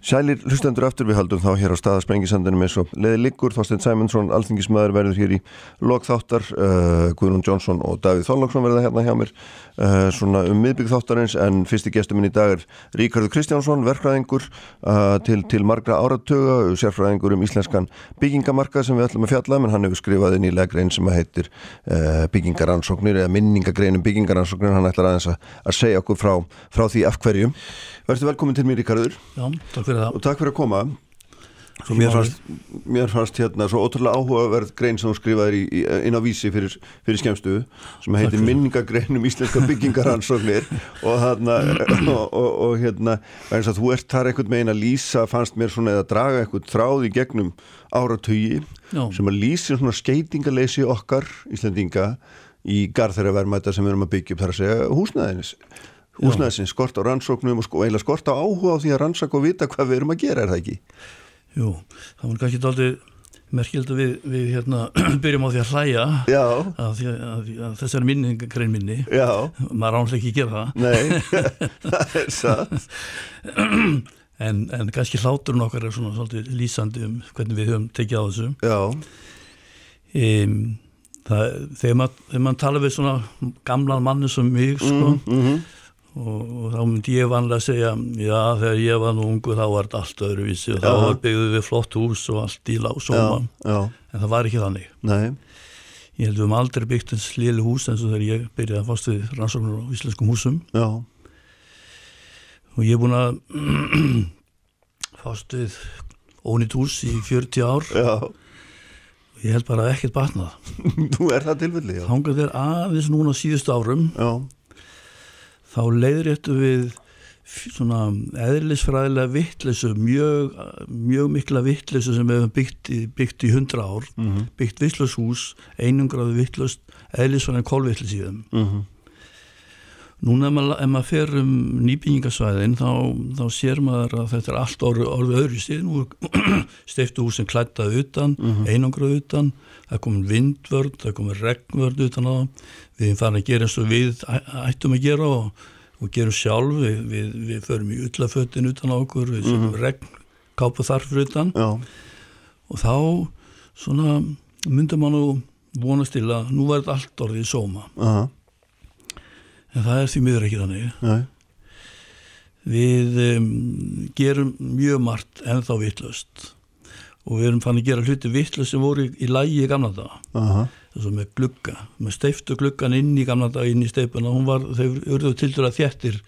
Sælir hlustendur aftur við haldum þá hér á staðasprengisandunum eins og leði liggur. Þorstein Sæmundsson, alþingismæður verður hér í lokþáttar, uh, Guðrún Jónsson og Davíð Þorlóksson verða hérna hjá mér. Uh, svona um miðbygg þáttarins en fyrsti gestur minn í dag er Ríkardur Kristjánsson verkfræðingur uh, til, til margra áratöga, sérfræðingur um íslenskan byggingamarkað sem við ætlum að fjalla menn hann hefur skrifað inn í legrein sem heitir uh, byggingaransóknir eða minningagrein um byggingaransóknir, hann ætlar aðeins að, að takk fyrir það. Og takk fyrir að koma. Svo mér fannst, mér fannst hérna svo ótrúlega áhugaverð grein sem þú skrifaði inn á vísi fyrir, fyrir skemstu sem heitir minningagrein um íslenska byggingaransóknir og hérna og, og, og hérna eins að þú ert þar einhvern megin að lýsa fannst mér svona eða draga einhvern þráð í gegnum áratögi sem að lýsi svona skeitingaleysi okkar Íslandinga í garð þeirra verðmæta sem við erum að byggja upp þar að segja húsnæðinis húsnæðisins, skort á rannsóknum og sko, eiginlega skort á áhuga á því að rannsaka og vita hvað við erum að gera, er það ekki? Jú, það var kannski aldrei merkild að við, við hérna, byrjum á því að hlæja að, að, að, að þessar minningagrein minni Já. maður ánlega ekki gera það. Nei, það er satt. En, en kannski hláturinn okkar er svona svolítið lýsandi um hvernig við höfum tekið á þessu. Já. Um, það, þegar maður mað tala við svona gamlan manni sem mig sko mm -hmm. Og, og þá myndi ég vanlega að segja já þegar ég var nú ungu þá var þetta allt öðruvísi og þá byggðum við flott hús og allt í lásóma en það var ekki þannig. Nei. ég held að við hefum aldrei byggt eins lili hús eins og þegar ég byrjaði að fást við rannsóknur á íslenskum húsum. Já. og ég er búin að fást við ónýtt hús í 40 ár. Já. og ég held bara að ekkert batna Þú er það tilfelli þá engar þeir aðeins núna síðustu árum já þá leiður þetta við svona eðlisfræðilega vittlesu, mjög, mjög mikla vittlesu sem við hefum byggt byggt í hundra ár, mm -hmm. byggt vittlöshús, einungraðu vittlöst, eðlisfræðilega kólvittlis í þeim. Mm -hmm. Núna ef maður, ef maður fer um nýbyggingasvæðin þá, þá sér maður að þetta er allt orðu, orðu öðru síðan, nú steiftu húsin klættað utan, mm -hmm. einungraðu utan, það komur vindvörd, það komur regnvörd utan á það, við farin að gera eins og við ættum að gera og, og gerum sjálf, við, við, við förum í ullafötin utan á okkur, við séum mm -hmm. regnkápa þarfur utan Já. og þá svona myndum maður nú vonast til að nú verður allt orðið í sóma uh -huh. en það er því miður ekki þannig Nei. við um, gerum mjög margt en þá vittlust og við erum fann að gera hluti vittlust sem voru í, í lægi í gamla daga uh -huh. Þess að með glugga, með steiftu gluggan inn í gamla daga inn í steipuna, hún var þau urðu til dæra þjættir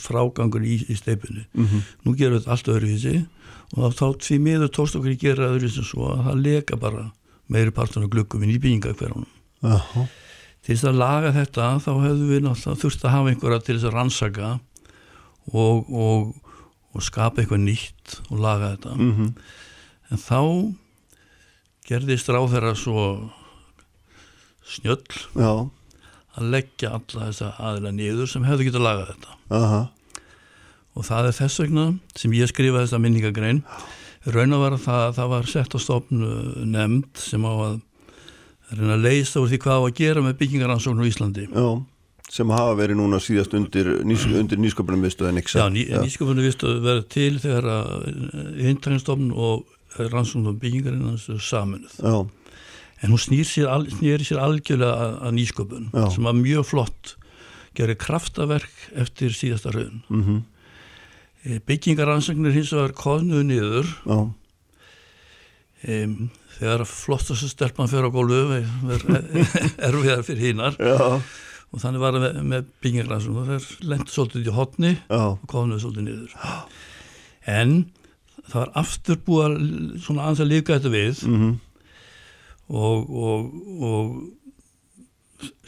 frágangur í, í steipunu mm -hmm. nú gerum við allt öðruvísi og þá því miður tókst okkur að gera öðruvísi svo að það leka bara meiri partun og gluggum í nýbyggingakverðunum uh -huh. til þess að laga þetta þá hefðu við náttúrulega þurft að hafa einhverja til þess að rannsaka og, og, og skapa eitthvað nýtt og laga þetta mm -hmm. en þá gerðist ráð þeirra svo snjöll. Já. að leggja alla þessa aðila niður sem hefðu getið að laga þetta. Uh -huh. og það er þess vegna sem ég skrifaði þessa minningagrein. Raun vera það að það var sett á stofn nefnd sem á að reyna að leysa úr því hvað á að gera með byggingaransóknu í Íslandi. Já, sem hafa verið núna síðast undir, nýs, undir nýsköpunum viðstöðu en Já, ný, nýsköpunum viðstöðu verið til þegar að hindræðinstofn og rannsóknum byggingarinn saminuð Já en hún snýr sér, al, snýr sér algjörlega að, að nýsköpun Já. sem var mjög flott gerir kraftaverk eftir síðasta raun mm -hmm. e, byggingaransögnir hins vegar koðnuðu niður e, þegar flottast stelpann fyrir á gólu erfiðar fyrir hinnar og þannig var það með, með byggingaransögnir það er lengt svolítið í hotni Já. og koðnuðu svolítið niður en það var aftur búið svona aðeins að líka þetta við mm -hmm. Og, og, og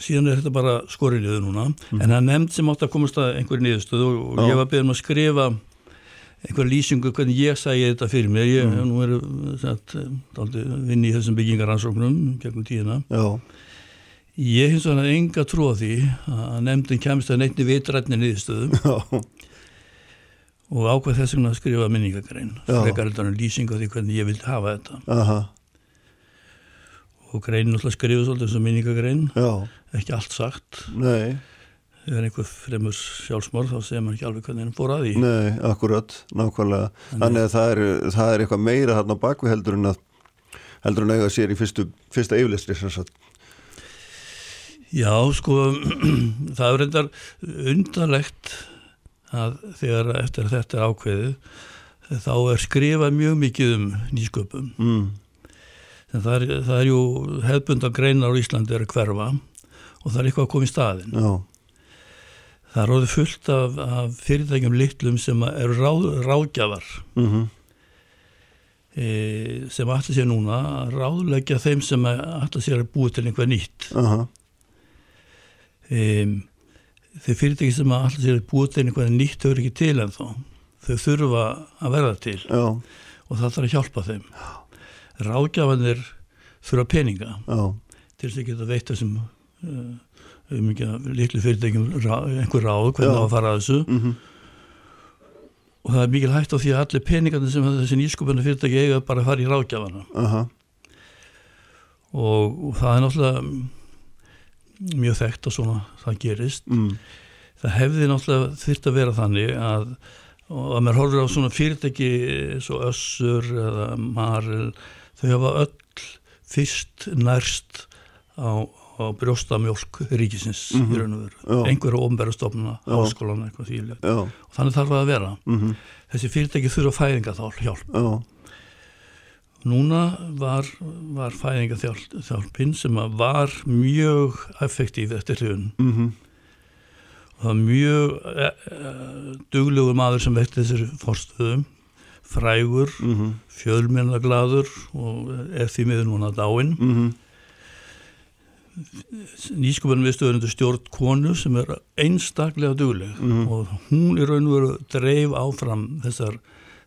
síðan er þetta bara skorið niður núna mm. en það nefnd sem átt að komast að einhverju niðurstöðu og, ég var beðin að skrifa einhverja lýsingu hvernig ég sæði þetta fyrir mér ég mm. nú er vinn í þessum byggingaransóknum gegnum tíðina Já. ég hins vegar enga trú á því að nefndin kemst að neittni vitrætni niðurstöðu Já. og ákveð þess vegna að skrifa minningagrein frekar heldur lýsingu á því hvernig ég vildi hafa þetta Aha og greinin alltaf skrifuð svolítið sem minningagrein Já. ekki allt sagt Nei. þegar einhver fremur sjálfsmorð þá segir maður ekki alveg hvernig hann fór að því Nei, akkurat, nákvæmlega Þannig, Þannig að það er, það er eitthvað meira þarna á bakvið heldur en að heldur en að eiga sér í fyrstu, fyrsta yfirlistri Já, sko það er reyndar undanlegt að þegar eftir þetta er ákveðið þá er skrifað mjög mikið um nýsköpum mm. Það, er, það er ju hefbundan greinar á Íslandi er að hverfa og það er eitthvað að koma í staðin Já. það er orðið fullt af, af fyrirtækjum litlum sem eru ráð, ráðgjafar mm -hmm. e, sem allir sér núna að ráðleggja þeim sem allir sér að búið til einhver nýtt uh -huh. e, þeir fyrirtæki sem allir sér að búið til einhver nýtt þau eru ekki til en þá þau þurfa að verða til Já. og það þarf að hjálpa þeim ráðgjafanir þurfa peninga Já. til þess að geta veit þessum uh, um litlu fyrirtækjum einhver ráð hvernig það var að fara að þessu mm -hmm. og það er mikil hægt á því að allir peningarnir sem þessi nýskupinu fyrirtæki eiga bara að fara í ráðgjafana uh -huh. og, og það er náttúrulega mjög þekkt að svona það gerist mm. það hefði náttúrulega þurft að vera þannig að og að mér horfður á svona fyrirtæki svo Össur eða Maril þau hafa öll fyrst nærst á, á brjóstamjólk ríkisins mm -hmm. og einhverja ofnbærastofnuna áskólan eitthvað þýrlega og þannig þarf það að vera. Mm -hmm. þessi fyrirtæki þurfa fæðinga þá hjálp. Já. núna var, var fæðinga hjálpinn sem var mjög effektív eftir hljóðun mm -hmm það var mjög e, e, duglegur maður sem veitt þessir fórstöðum frægur, mm -hmm. fjölmennaglaður og er því miður núna dáinn mm -hmm. nýskupunum við stöðunum stjórn konu sem er einstaklega dugleg mm -hmm. og hún í raun og veru dreif áfram þessar,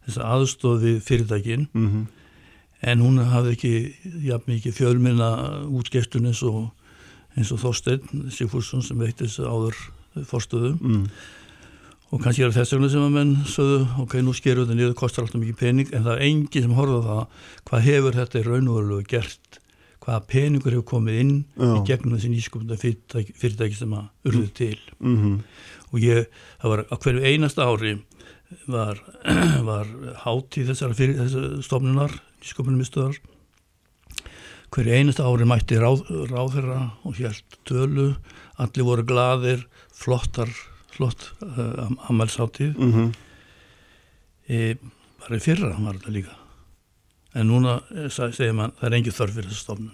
þessar aðstofi fyrirtækin mhm. en hún hafði ekki jafn mikið fjölmenna útgestun eins og, og Þorstein Sigfússon sem veitt þess áður fórstöðu mm. Og kannski er þess vegna sem að menn sögðu, ok, nú skerum við þetta niður, kostar alltaf mikið pening, en það er engi sem horfa það hvað hefur þetta í raun og veru gert hvaða peningur hefur komið inn Já. í gegnum þessi nýskupunda fyrirtæki, fyrirtæki sem að urðu mm. til mm -hmm. og ég, það var á hverju einasta ári var, var hátíð þessar stofnunar nýskupunum í stöðar hverju einasta ári mætti ráð, ráðherra og hjælt tölu allir voru gladir flottar flott uh, ammælsáttíð mm -hmm. e, bara í fyrra var þetta líka. En núna eh, segir mann það er engi þörf fyrir þessu stofnun.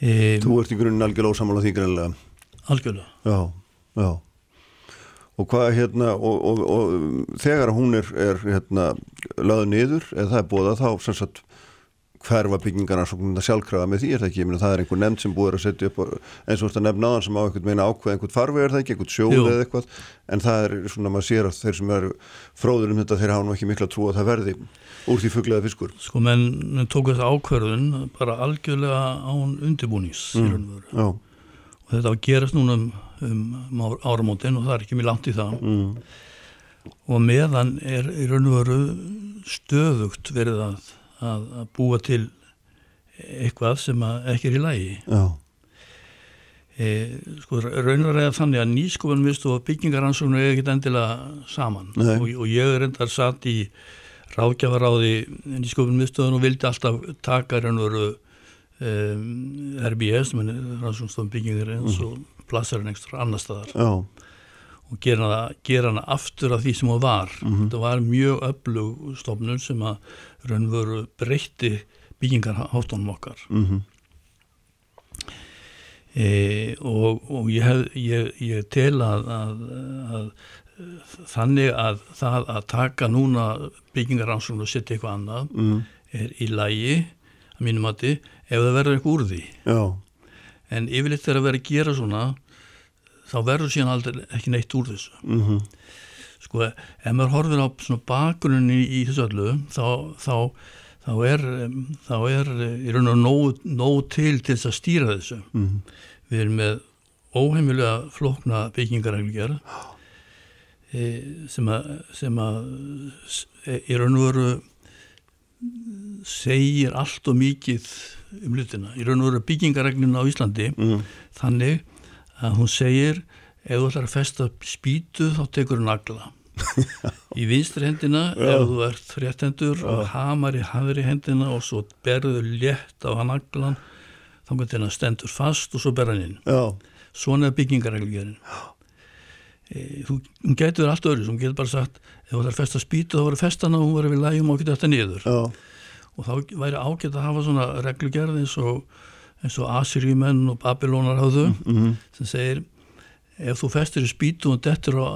E, Þú ert í grunin algjörlega ósamála því greinlega Algjörlega. Já, já. Og hvað hérna, og, og, og þegar hún er, er hérna löðu niður, eða það er búið að þá sem sagt hverfa byggingarna svona sjálfkrafa með því er það ekki, ég meina það er einhver nefnd sem búið að setja upp eins og þetta nefn aðan sem á einhvern meina ákveð einhvern farveg er það ekki, einhvern sjóð eða eitthvað. En það er svona, maður sér að þeir sem eru fróður um þetta, þeir hafa nú ekki mikla trú að það verði úr því fugglega fiskur. Sko menn, menn tók þetta ákverðun bara algjörlega án undirbúnings mm, og þetta gerast núna um, um áramótin og það er ekki mjög langt í það. Mm. og meðan er í raun og veru stöðugt verið að að, að búa til eitthvað sem ekki er í lægi e, sko raunar eða þannig að nýskofunum og byggingaransóknu er ekkit endilega saman. Og, og ég er endar satt í ráðgjafaráði nýskofunum og vildi alltaf taka raunveru um, RBS rannsóknstofn byggingar eins og plassarinn ekstra annar staðar. Já og gera hana, gera hana aftur af því sem hún var. Mm -hmm. Það var mjög öflug stofnun sem að raunveru breytti byggingarháttunum okkar. Mm -hmm. e, og, og ég, hef, ég, ég tel að, að, að þannig að það að taka núna byggingarhansum og setja eitthvað annað mm -hmm. er í lægi, að mínum að þið, ef það verður eitthvað úr því. Já. En yfirleitt þegar að vera að gera svona þá verður síðan aldrei ekki neitt úr þessu mm -hmm. sko, ef maður horfir á svona bakgrunni í, þessu öllu þá, þá, þá er þá er í raun og nóg, nóg til til þess að stýra þessu mm -hmm. við erum með óheimilega flokna byggingaræklingar e, sem að sem að e, í raun og veru segir allt og mikið um lutina í raun og veru byggingaræklina á Íslandi mm -hmm. þannig að hún segir ef þú ætlar að festa spýtu þá tekur þú nagla. Í vinstri hendina ef þú ert fréttendur og hamar í hafri hendina og svo berður létt á hann naglan þá getur hennar stendur fast og svo ber hann inn. Já, svona er byggingareglugjörin e, hún getur allt öðru hún getur bara sagt ef þú ætlar að festa spýtu þá voru festana og hún verið við lægjum og getur þetta niður. Já, og þá væri ágætt að hafa svona reglugerð eins og, eins og Assyriumenn og Babylónar hafðu mhm, sem segir ef þú festir í spýtu og dettur á,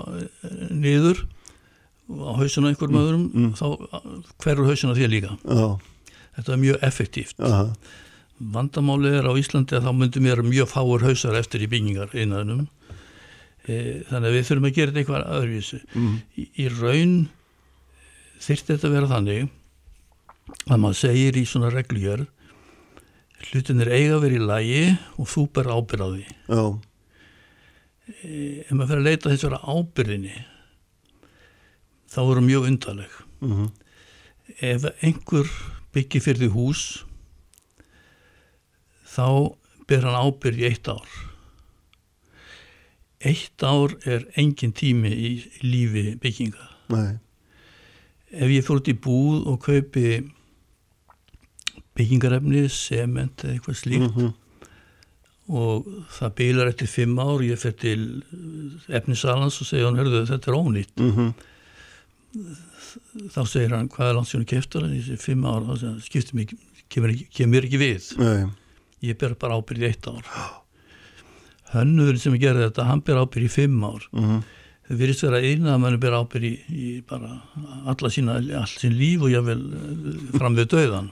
niður á hausina einhverjum öðrum þá hverur hausina þér líka. Já, þetta er mjög effektíft. Aha, vandamálið er á Íslandi að þá myndum mér mjög fáur hausar eftir í byggingar einnaðunum e, þannig að við þurfum að gera þetta eitthvað öðruvísu mhm, í, í raun þyrfti þetta að vera þannig að maður segir í svona reglugjörð hlutin er eiga vera í lægi og þú ber ábyrð á því. Já, ef maður fyrir að leita þess að vera ábyrðinni þá er það mjög undarleg. Mhm, ef einhver byggir fyrir því hús þá ber hann ábyrð í eitt ár. Eitt ár er engin tími í lífi bygginga. Nei, ef ég fór út í búð og kaupi byggingarefni, sement eða eitthvað slíkt. Mhm, og það bílar eftir fimm ár ég fer til efnisalans og segja hann, hörðu þetta er ónýtt. Mhm, þá segir hann hvað er langt sjónu keftar en ég segi fimm ár, þá segir hann skiptir mig kemur, kemur ekki við. Nei, ég ber bara ábyrð í eitt ár. Hönnuðurinn sem gerði þetta hann ber ábyrð í fimm ár. Mhm, það virðist vera eina að mann ber ábyrð í, í bara alla sína allt sín líf og jável fram við döðan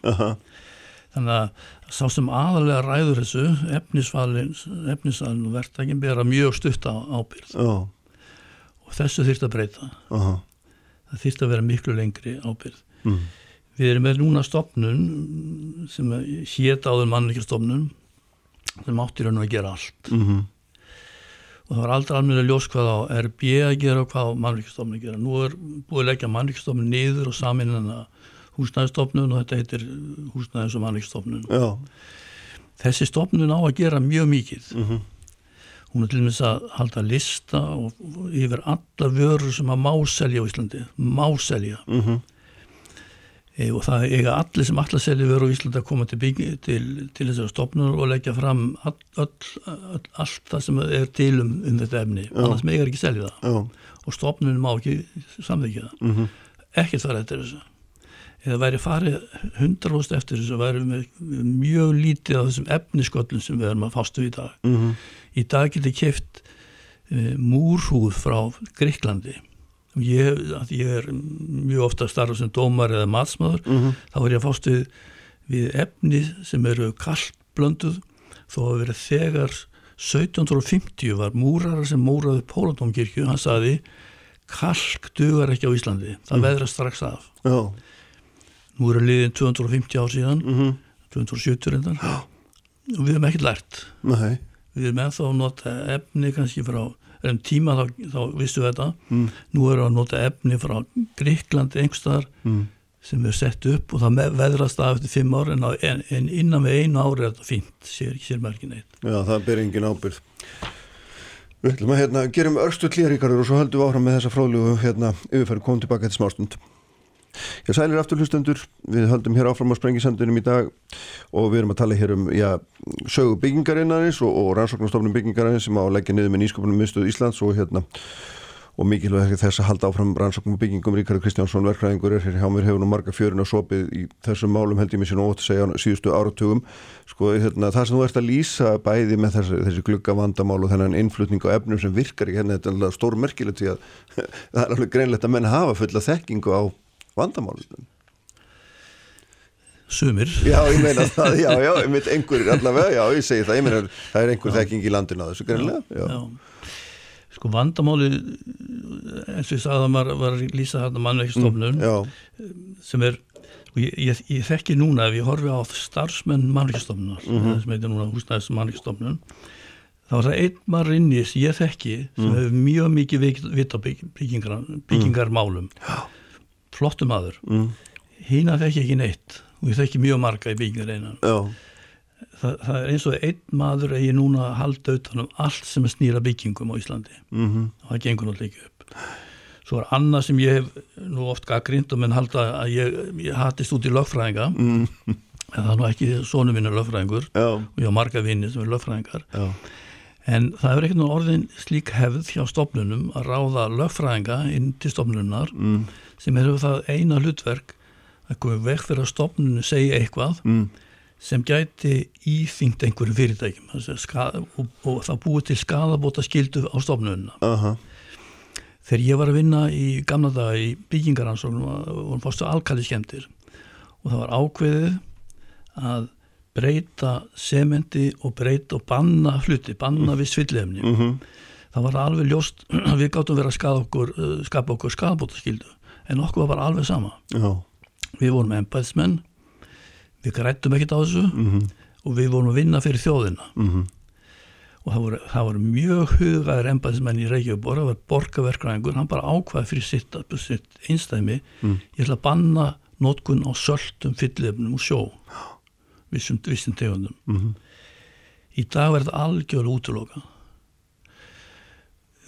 þannig að sá sem aðalega ræður þessu efnisvalin, og verktækin bera mjög stutt á ábyrð já, og þessu þyrft að breyta. Aha, það þyrft að vera miklu lengri ábyrð mhm, við erum með núna stopnun sem hét áður mannleikastofnun sem átti raun og að gera allt. Mhm, og það var aldrei alveg ljós hvað á RB að gera og hvað á mannleikastofnun að gera. Nú er búið að leggja mannleikastofnun niður og samin hennar húsnæðistofnun og þetta heitir húsnæðis og mannleikastofnun já, þessi stofnun á að gera mjög mikið. Mhm, hún er til dæmis að halda lista og, og yfir alla vörur sem að má selja á Íslandi má selja. Mhm, e, og það eiga allir sem allar selja vörur á Íslandi að koma til, byggi, til, til þessari stofnun og leggja fram all, all, all, allt það sem er til um, um þetta efni. Annars megar ekki selja það. Já, og stofnun má ekki samþykja það. Mhm, ekkert fara eftir þessu eða væri farið hundraróst eftir þessu væri með mjög lítið af þessum efnisköllum sem við erum að fástu í dag. Mhm, í dag getur keft uh, múrhúð frá Greiklandi ég, að ég er mjög ofta að starfa sem dómar eða matsmaður. Mhm, þá er ég að fást við, efni sem eru kallt blönduð þó að vera þegar 1750 var múrarar sem múraði Pólandómkirkju, hann saði kalk dugar ekki á Íslandi. Það veðra strax af. Já, nú eru liðin 250 ár síðan mhm, 270 reyndar. Og við hefum ekkert lært. Nei, við erum ennþá að nota efni kannski frá um tíma þá, þá vissu þetta. Mm, nú erum við að nota efni frá Gríklandi einhverstaðar mm, sem er sett upp og það veðrast af eftir fimm ár en, en, en innan við einu ári er þetta fínt, sér, sér merkin eitt já, það ber engin ábyrð. Við ætlum að hérna, gerum örstu klíðaríkarur og svo höldum við áfram með þessa fróðlegu hérna, yfirfæri, komum tilbaka til smástund. Já, sælir aftur hlustendur, við höldum hér áfram á sprengisandunum í dag og við erum að tala hér um já, sögu byggingarinnarins og, og rannsóknarstofnum byggingarinnar sem á að leggja niður með nýsköpunum miðstöð Íslands og hérna og mikilvæg þess að halda áfram rannsóknum og byggingum. Ríkari Kristjánsson verkræðingur er hér hjá mér hefur nú marga fjörun og sopið í þessum málum held ég mér sér nú ótt að segja síðustu áratugum. Sko hérna, það sem þú ert að lýsa bæði með þessi, þessi glugga vandamál og þennan innflutning á efnum sem virkar ekki hérna þetta er alveg stór merkilegt því að það er alveg greinlegt að menn hafa fulla þekkingu á vandamálunum Sumir, Já, ég meina það, já, já, ég meina einhverjir allavega, já, ég segi það, ég meina það er einhver þekking í landinu á þessu greinlega já. já. sko vandamáli eins og ég sagði að maður var að lýsa þarna mannveikistofnun Já, sem er og ég, ég, ég þekki núna ef ég horfi á starfsmenn mannveikistofnunar sem heitir núna húsnæðis mannveikistofnun þá er það einn maður inni sem ég þekki sem hefur mjög mikið vik- vit á bygg- byggingar, byggingarmálum flottum maður. Mm, hína þekki ekki neitt og ég þekki mjög marga í byggingareinan já, það, það er eins og einn maður eigi núna að halda utanum allt sem er snýra byggingum á Íslandi. Mhm, og það gengur náttúrulega ekki upp. Svo er annað sem ég hef nú oft gaggrind og menn halda að ég, ég hatist út í lögfræðinga. Mm, en það er nú ekki sonu minn er lögfræðingur. Já, og ég har marga vinni sem er lögfræðingar. Já, en það er ekkert nú orðin slík hefð hjá stofnunum að ráða lögfræðinga inn til stofnunar mm, sem hefur það eina hlutverk að koma vekk fyrir að stofnunum segja eitthvað mm, sem gæti íþyngt einhverjum fyrirtækjum. Og, og það búið til skadabóta skildu á stofnununa aha, þegar ég var að vinna í gamla daga í byggingaransóknum og vorum fórstu alkali skemmtir og það var ákveðið að breyta sementi og breyta og banna hluti, banna við svillefni. Mhm, það var alveg ljóst að við gáttum verið að skapa okkur, uh, skapa okkur skadabótaskildu en okkur var bara alveg sama. Já, við vorum embæðsmenn við grættum ekkert á þessu. Mhm, og við vorum að vinna fyrir þjóðina. Mhm, og það voru, það voru mjög hugaðir embæðismenn í Reykjavík. Það var borgarverkræðingur, hann bara ákvaði fyrir sitt, sitt einstæmi Mm. ég ætla að banna nótkun á söltum fyllefnum og sjó. Vissum, vissum tegundum. Mhm, í dag verður þetta algjörlega útloka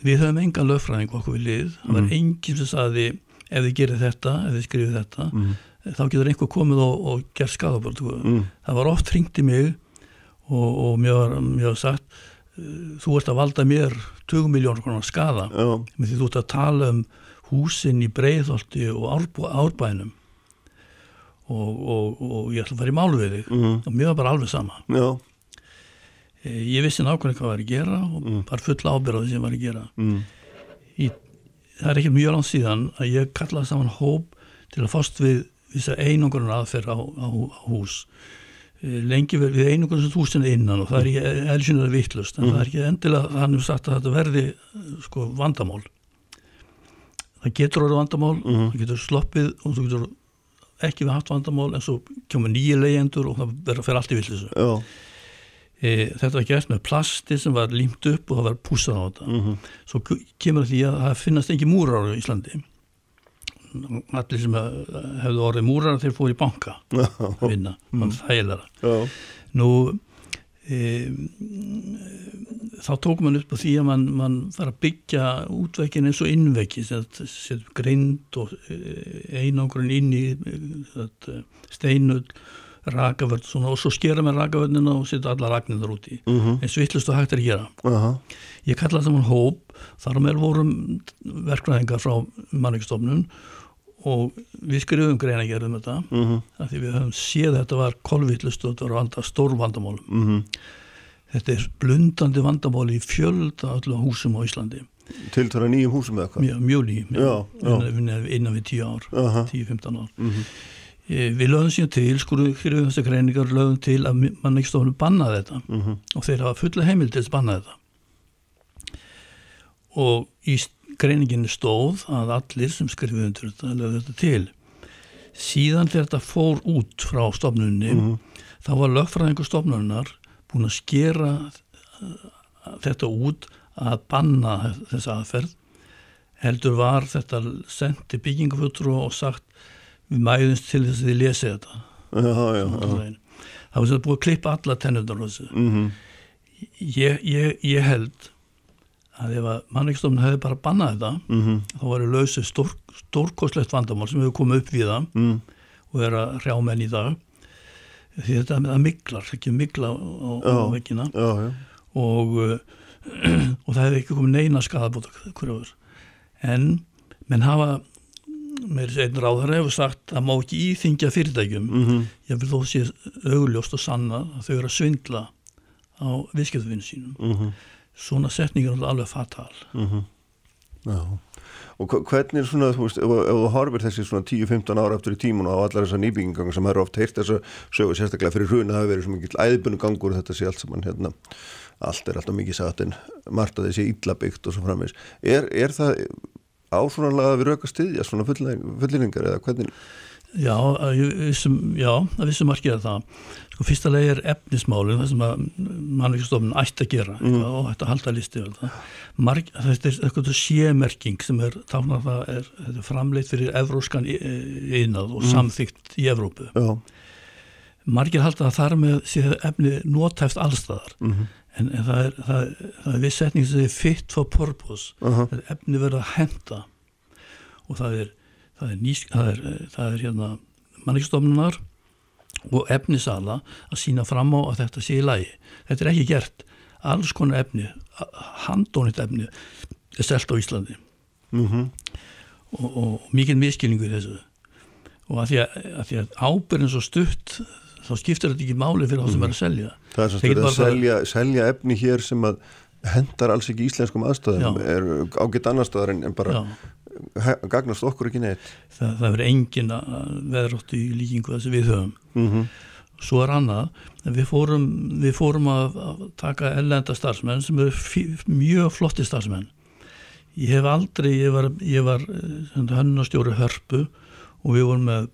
við höfum engan lögfræðing okkur við lið. Það var Mm. enginn sem saði ef þið gerir þetta, ef þið skrifið þetta mhm, þá getur einhver komið og, og gert skadabort mm, það var oft hringt í mig og, og mér var, sagt þú ert að valda mér 20 miljónur konar skada já, með því þú ert að tala um húsin í Breiðholti og árbænum. Og, og, og ég ætla að fara í málu við þig. Mhm, og mér var bara alveg sama. Já, Eh, ég vissi nákvæmlega hvað var að gera og Mm. bara full ábyrðað sem var að gera. Mm, í, það er ekki mjög langt síðan að ég kallaði saman hóp til að fást við þess að einungunar aðferð á, á, á hús Eh, lengi við, við einungunar sem húsin er innan og það er ekki elsinulega vittlust en Mhm. það er ekki endilega hann hefur sagt að þetta verði sko vandamál það getur orðið vandamál Mhm. það getur sloppið og þú getur ekki við haft vandamál en svo kemur nýja leyendur og það verður að fyrir allt í villisu já, e, þetta var gert með plasti sem var límt upp og það var púsað á þetta. Mhm, svo k- kemur því að það finnast ekki múrar á Íslandi. Allir sem hef- hefðu orðið múrar þeir fóru í banka að vinna, það var þægilega. Já, nú e, þá tókum man upp á því að man, man var að byggja útvekkin eins og innvekki setja grind og e, einangurinn inn í e, steinull rakavörð svona, og svo skera með rakavörnina og setja alla ragnindar út í. Mhm, eins vittlust og hægt er að gera. Aha, Ég kallaði það mann hóp, þar á meðal vorum verkvæðingar frá mannvíkstofnun og við skrifum greinagerð um þetta. Mhm, af því við höfum séð að þetta var kolvillust og þetta var vanda, stór vandamálum. mhm, Þetta er blundandi vandamáli í fjölda öllu húsum á Íslandi. tiltöra nýjum húsum eða hvað, Mjög, mjög ný, Já, já. Innan, við tíu ár, aha, 10-15 ár. Mhm, E, við lögum síðan til, skurðum skrifum þessar greiningar, lögum til að mannvíkstofnun bannaði þetta. mhm, og þeir hafa fulla heimil til að spanna þetta. Og í greininginu stóð að allir sem skrifuð undir þetta lögðu þetta til. Síðan þegar þetta fór út frá stofnunni mhm, þá var lögfræðingur stofnunar búin að skera uh, þetta út að banna þessa aðferð. Heldur var þetta sendi byggingafutru og sagt við mæðumst til þess að þið lesi þetta. Já, já, já, það var sem búið að klippa alla tennundar þessu. Mhm, ég, ég, ég held að ef að mannvíkstofnun hefði bara bannað þetta mhm, þá var það lausið stór, stórkoslegt vandamál sem hefur komið upp við það mhm, og er að hrjá menn í dag. Því þetta með að miklar, ekki mikla á, á vekkina og, og það hefði ekki komið neina skadabóta en menn hafa með einn ráðar hefur sagt að má ekki íþingja fyrirtækjum. Mhm, ég vil þó sé augljóst og sanna að þau eru að svindla á viðskiptavinu sínum. Mhm, svona setningar er alveg fatal. Mhm, já, og hvernig er svona, þú veist, ef, þú horfir þessi svona 10-15 ára aftur í tímun og á allar þessar nýbyggingangar sem eru oft heyrt þess að sögu sérstaklega fyrir hrun það hefur verið svo mikill æðbunni gangur þetta sé allt saman hérna, allt er alltaf mikið satt en margt að þessi illa byggt og svo framvegs er, er það ásvonanlega að við rauka styðja svona fullinningar eða hvernig Já, vissum, já, að vissum margir að það. Sko, fyrsta leið er efnismálin, það sem að mannvíkstofnun ætti að gera Mm. og ætti að halda listi yfir það. Marg, þetta er eitthvað sémerking sem er, tána það er, er framleitt fyrir evróskan innað og Mm. samþygt í Evrópu. já, margir halda að þar með efni notæft allstaðar mm -hmm. En, en það er, það, það er viss setning sem er fit for purpose. Uh -huh. það er efni verið að henda og það er það er, nýsk, það er, það er hérna manningstofnunar og efnisala að sína fram á að þetta sé í lagi. Þetta er ekki gert. Alls konar efni handónit efni er selt á Íslandi. Mm -hmm. og, og mikið miskilningu í þessu. Og að því að, að, að ábyrðin svo stutt þá skiptir þetta ekki máli fyrir þá sem er að selja. Það er svo Þeir stuð bara að selja, selja efni hér sem að hendar alls ekki íslenskum aðstæðum Já. er ágætt annar staðar en, bara gagnast okkur ekki neitt. Það, það verður engin veðrótt í líkingu þessi við höfum. Mm -hmm. svo er annað við fórum, við fórum að, að taka ellenda starfsmenn sem eru mjög flotti starfsmenn. Ég hef aldrei, ég var, var hönnastjóri hörpu og við vorum með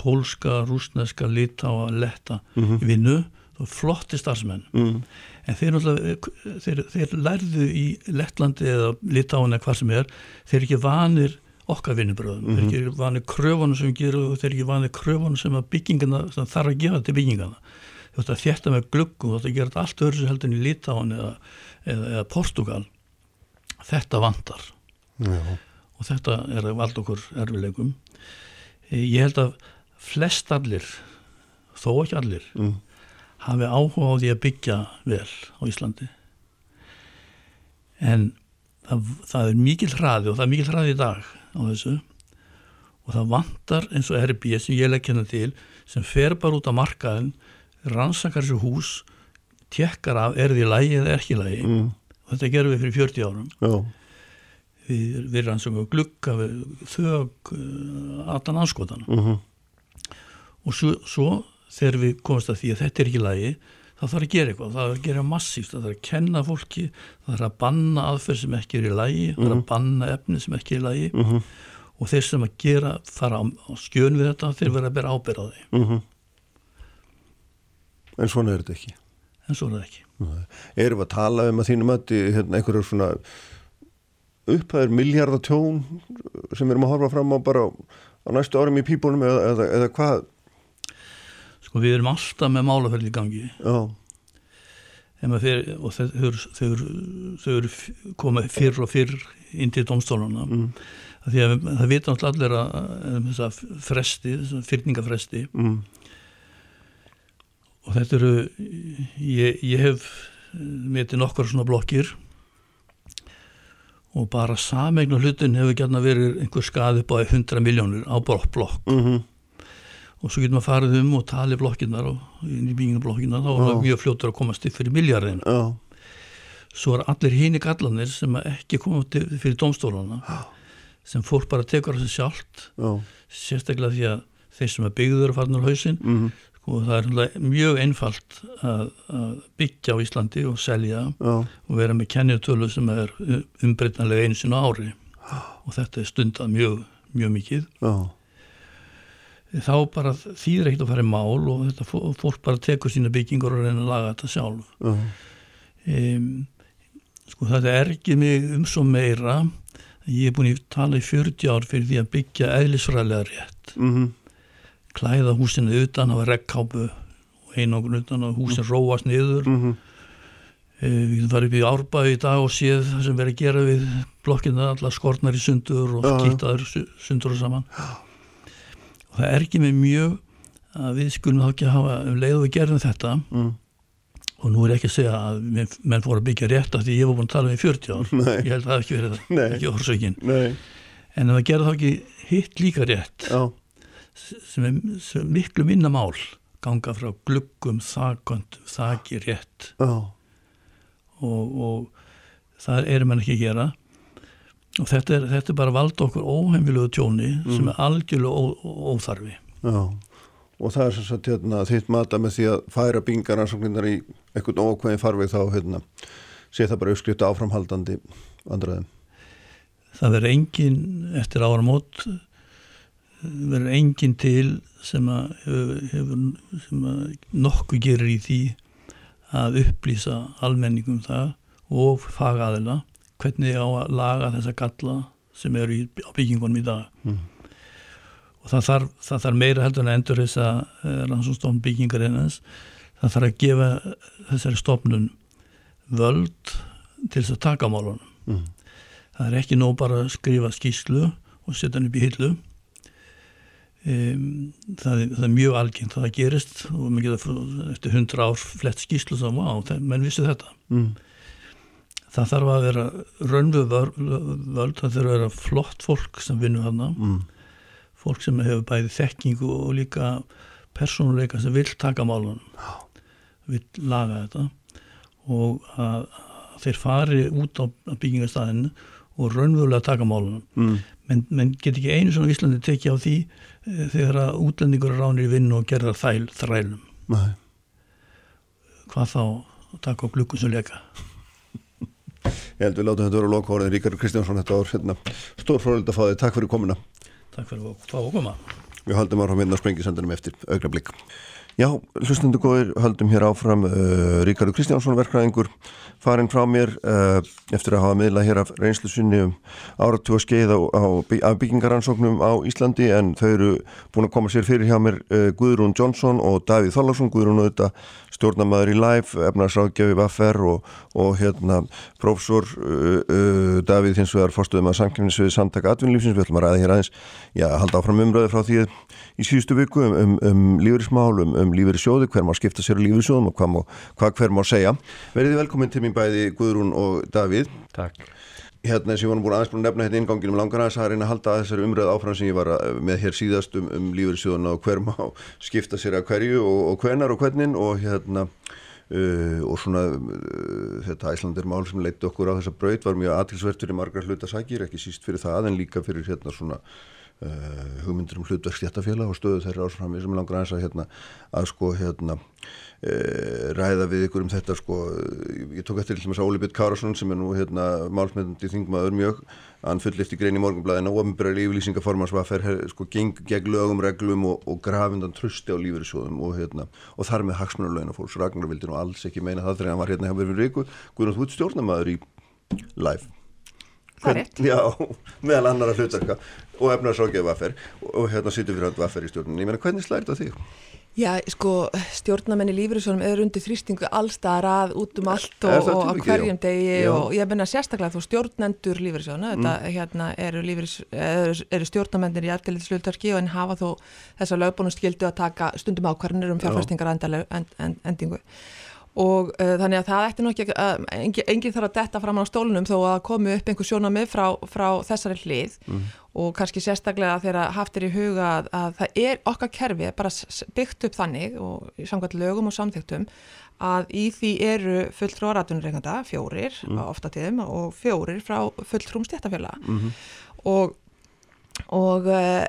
pólska, rúsneska, litáa, letta Mhm. í vinnu, flotti starfsmenn. Mm. en þeir, náttúrulega- þeir, þeir lærðu í Lettlandi eða Litáin eða hvað sem er þeir eru ekki vanir okkar vinnubröðum þeir eru ekki vanir kröfunum sem við gerum og þeir eru ekki vanir kröfunum sem að byggingana sem þarf að gefa til byggingana þú veist að þetta með gluggum, þú veist að gera allt öðru sem heldur en í Litáin eða, eða, eða Portugal þetta vantar. Já. og þetta er að valda okkur erfileikum Eh, ég held að flest allir þó ekki allir Mm. hafi áhuga á því að byggja vel á Íslandi en það, það er mikil hraði og það er mikil hraði í dag á þessu og það vantar eins og RB sem ég legg hérna til sem fer bara út á markaðin rannsakar þessu hús tekkar af er því lægi eða er ekki lægi Mm. og þetta gerum við fyrir 40 árum Já. við, við rannsakar við þög allan anskotana Mm -hmm. Og svo, svo þegar við komumst að því að þetta er ekki lægi þá þarf að gera eitthvað, það þarf að gera massíft. Það þarf að kenna fólki, það þarf að banna aðferð sem ekki er í lægi, það þarf að banna efni sem ekki er í lægi Mm -hmm. og þeir sem að gera, fara á, á skjön við þetta, þeir verða að bera ábyrða því. Mhm. En svona er þetta ekki. En svo er það ekki. Erum við að tala um að þínum að hérna, einhverjum svona upphæðir miljardatjón sem við erum að horfa fram á bara á næstu árum í pípunum eða, eða, eða hvað sko við erum alltaf með málaferði í gangi. Já, fer, og þau, eru- komið fyrr og fyrr inn til domstólana mm, því að það vita allir að, fresti, fyrningafresti mm, og þetta eru ég, ég hef metið nokkar svona blokkir. Og bara sameign og hlutin hefur gætna verið einhver skaði upp á 100 miljónur á blokk, mm og svo getur maður farið um og talið blokkinnar og inn í byggingablokkinnar þá er Já. maður mjög fljótur að komast upp fyrir miljardin Já, svo er allir hini gallanir sem ekki koma til, fyrir domstólana sem fólk bara tekur sig sjálft já. sérstaklega því að þeir sem er byggður að farnir á hausinn. Mm, og það er mjög einfalt að, að byggja á Íslandi og selja Já, og vera með kennitölu sem er umbreytanlega einu sinna ári. Og þetta er stundað mjög, mjög mikið. Já, þá bara þýðir ekkert að fara í mál og þetta fó- fólk bara tekur sína byggingur og reyna að laga þetta sjálf. Já, um, sko þetta er ekki mig um svo meira ég er búin að tala í 40 ár fyrir því að byggja eðlisfræðilega rétt. Mm, klæða húsinu utan, hafa regnkápu og einangun utan og húsin róast niður. Mm, Eh, Við getum farið upp í árbæði í dag og séð það sem verið að gera við blokkina, allar skornar í sundur og Já, já. kýttaður sundur og saman. Og það er ekki með mjög að við skulum þá ekki hafa um leið og við gerðum þetta mm, og nú er ekki að segja að menn, fóru að byggja rétt af því ég var búin að tala um í 40 ár. Nei. Ég held að það hafi ekki verið það, Nei. ekki orsökin. En það gerði þá ekki hitt líka rétt já, sem er, sem er miklu minna mál ganga frá gluggum, þakönd, þaki rétt já, og, og það erum hann ekki að gera og þetta er, þetta er bara valda okkur óheimilegu tjóni sem er algjörlega óþarfi. Já og það er sem sagt hérna, þitt mata með því að færa bingaransóknirnar í einhvern ókvæðin farveg þá hérna, sé það bara uppskrift áframhaldandi andræðum það verður engin eftir áramót verður engin til sem að hefur, sem að nokkuð gerir í því að upplýsa almenningum það og fagaðila hvernig á að laga þessa galla sem eru í, á byggingunum í dag Mm. og það þarf, það þarf meira heldur en endur þess að rannsónstofn byggingar einans það þarf að gefa þessari stofnun völd til þess að taka málunum mm. það er ekki nóg bara að skrifa skíslu og setja hann upp í hillu Um, það, það er mjög algengt það gerist og maður geta eftir hundra ár flett skíslu þá, wow, menn vissi þetta mm. Það þarf að vera raunvöld það þarf að vera flott fólk sem vinnur hana mm. fólk sem hefur bæði þekkingu og líka persónuleika sem vil taka málun vil laga þetta og að, að þeir fari út á byggingastæðinu og raunvöldlega taka málunum mm. menn men get ekki einu svona Íslandi tekið á því e, þegar að útlendingur ránir í vinnu og gerðar þæl þrælum Nei. hvað þá að taka á glukkum sem leka Ég held við látum þetta vera lokahórið Ríkard Kristjánsson þetta var hérna, stórfröld að fá þig, takk fyrir komina Takk fyrir að fá að koma. Við haldum ára á minna sprengisendunum eftir augra blikk Já, hlustundu góðir, haldum hér áfram uh, Ríkardur Kristjánsson, verkræðingur farin frá mér uh, eftir að hafa miðlað hér af reynslu sunni um áratúa skeið á, á, á byggingaransóknum á Íslandi en þau eru búin að koma sér fyrir hjá mér uh, Guðrún Jónsson og Davíð Þorlarsson Guðrún auðvitað stjórnamaður í live efnarsráðgjafi Vaffer og, og hérna prófessor uh, uh, Davíð hins vegar fórstuðum að samkynningsvið samtaka atvinnlífsins, við ætlum að ræða hér aðeins já, halda áfram umröðu frá því í síðustu viku um, um, um lífeyrismál um, lífeyrissjóði, hver má skipta sér á lífeyrissjóðum og hvað, má, hvað hver má segja. Verðið velkominn til mér bæði Guðrún og Davíð. Takk. Hérna sem ég var búin aðeins búin að nefna hérna ingangin um langar aðeins að reyna að halda að þessari umröð áfram sem ég var með hér síðast um, um lífeyrissjóðuna og hver má skipta sér að hverju og, og hvenar og hvernin og hérna uh, og svona uh, þetta æslandir mál sem leitti okkur á þessa braut var mjög atilsvertur í margar hlutasækir, ekki síst fyrir það en líka fyrir hérna svona Uh, hugmyndir um hlutverk stjættafélag og stöðu þeirra ásfram sem langar aðeins að, hérna, að sko hérna uh, ræða við ykkur um þetta sko. Ég tók eftir þess að Óli Bitt Kárasson sem er nú hérna málsmyndandi þingmaður mjög hann fullift í grein í morgunblæðina og ofinbæri yfirlýsingaformans var að fer sko geng gegn lögum, reglum og, og grafindan trusti á lífeyrissjóðum og hérna og þar með hagsmunarlauna fólks Ragnar vildi nú alls ekki meina það þegar hann var hérna hjá mér fyrir viku Guðnútt Hútt stjórnamaður í live er rétt. Já, meðal annara hlutarka og efnarsrákjaði vaffer og hérna sýtum við hann vaffer í stjórnunni. Ég meina, hvernig slært það þig? Já, sko, stjórnamenni lífriðsvonum er undir þrýstingu allstar að út um allt og, og á hverjum degi já. og ég menna sérstaklega þú stjórnendur lífriðsvona, mm. þetta hérna eru, eru, eru stjórnamennir í eftirlitslutarki og en hafa þó þessa lögbónust að taka stundum ákvarnir um fjárfæstingar endingu og uh, þannig að það ætti nú ekki að engin, engin þarf að detta fram á stólunum þó að komi upp einhver sjónamið frá, frá þessari hlið mm. Og kannski sérstaklega þegar haftir í huga að, að það er okkar kerfi bara byggt upp þannig og samkvæmt lögum og samþygtum að í því eru fulltrú áratunurreikanda, fjórir mm. ofta tíðum og fjórir frá fulltrúum stjættafjöla mm -hmm. og og uh,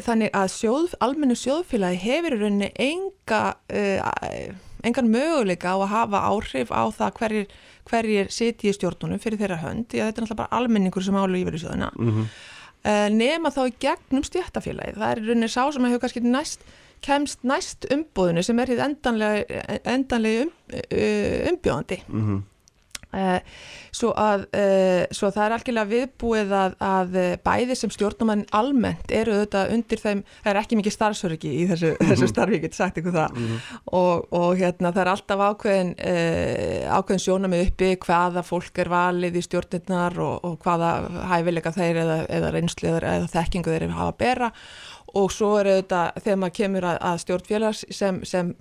þannig að sjóð, almennu sjóðfélagi hefur í rauninni enga uh, engan möguleika á að hafa áhrif á það hverjir, hverjir siti í stjórnunum fyrir þeirra hönd, því að þetta er náttúrulega bara almenningur sem álu yfir í sjöðuna mm -hmm. Eh, nema þá í gegnum stjættafélagi það er rauninni sá sem hefur kannski næst kemst næst umbúðinu sem er hitt endanlega, endanlega um, uh, umbjóðandi mm -hmm. Uh, svo, að, uh, svo það er algjörlega viðbúið að, að bæði sem stjórnumann almennt eru auðvitað undir þeim, það er ekki mikið starfsöryggi í þessu, mm -hmm. þessu starfi, ég get sagt ykkur það mm -hmm. og, og hérna það er alltaf ákveðin, ákveðin sjónamið uppi hvaða fólk er valið í stjórnirnar og, og hvaða hæfileika þeir eða, eða reynslu eða, eða þekkingu þeir hafa að bera og svo er auðvitað þegar maður kemur að, að stjórnfélags sem, sem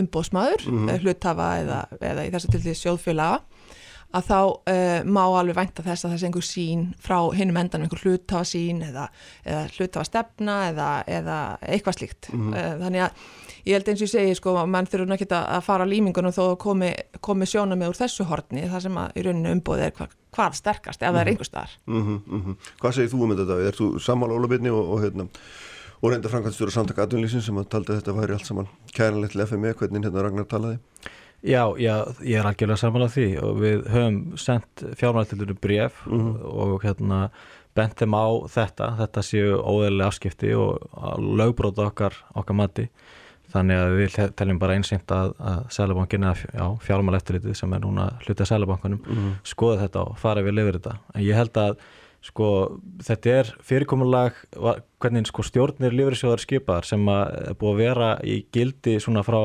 umbóðsmaður, mm -hmm. hlutafa eða, eða í þessu til því sjóðfélaga að þá uh, má alveg vænta þess að þessi einhver sín frá hinnum endan einhver hlutafa sín eða, eða hlutafa stefna eða, eða eitthvað slíkt mm -hmm. uh, þannig að ég held eins og ég segi sko að mann þurfa ekki að fara límingunum þó að komi, komi sjóna með úr þessu hortni þar sem að í rauninu umbóði er hva, hvað sterkast ef mm -hmm. það er mhm. einhver starf mm -hmm. Hvað segir þú um þetta? Er þú sammála ólabitni og, og hérna og reynda framkvæmstjóra samtaka aðunlýsin sem að taldi að þetta væri allt saman kæralegt til FME, hvernig hérna Ragnar talaði? Já, já, ég er algjörlega saman á því og við höfum sendt fjármættilinu bref mm -hmm. og hérna bent þeim á þetta, þetta séu óðurlega afskipti og lögbróta okkar, okkar mati þannig að við teljum bara einsýnt að, að Sælabankin eða fjármættilitið sem er núna hlutið Sælabankunum mm -hmm. skoða þetta og fara við lifur þetta en ég held að sko þetta er fyrirkomulag hvernig sko stjórnir lífriðsjóðar skipaðar sem að búið að vera í gildi svona frá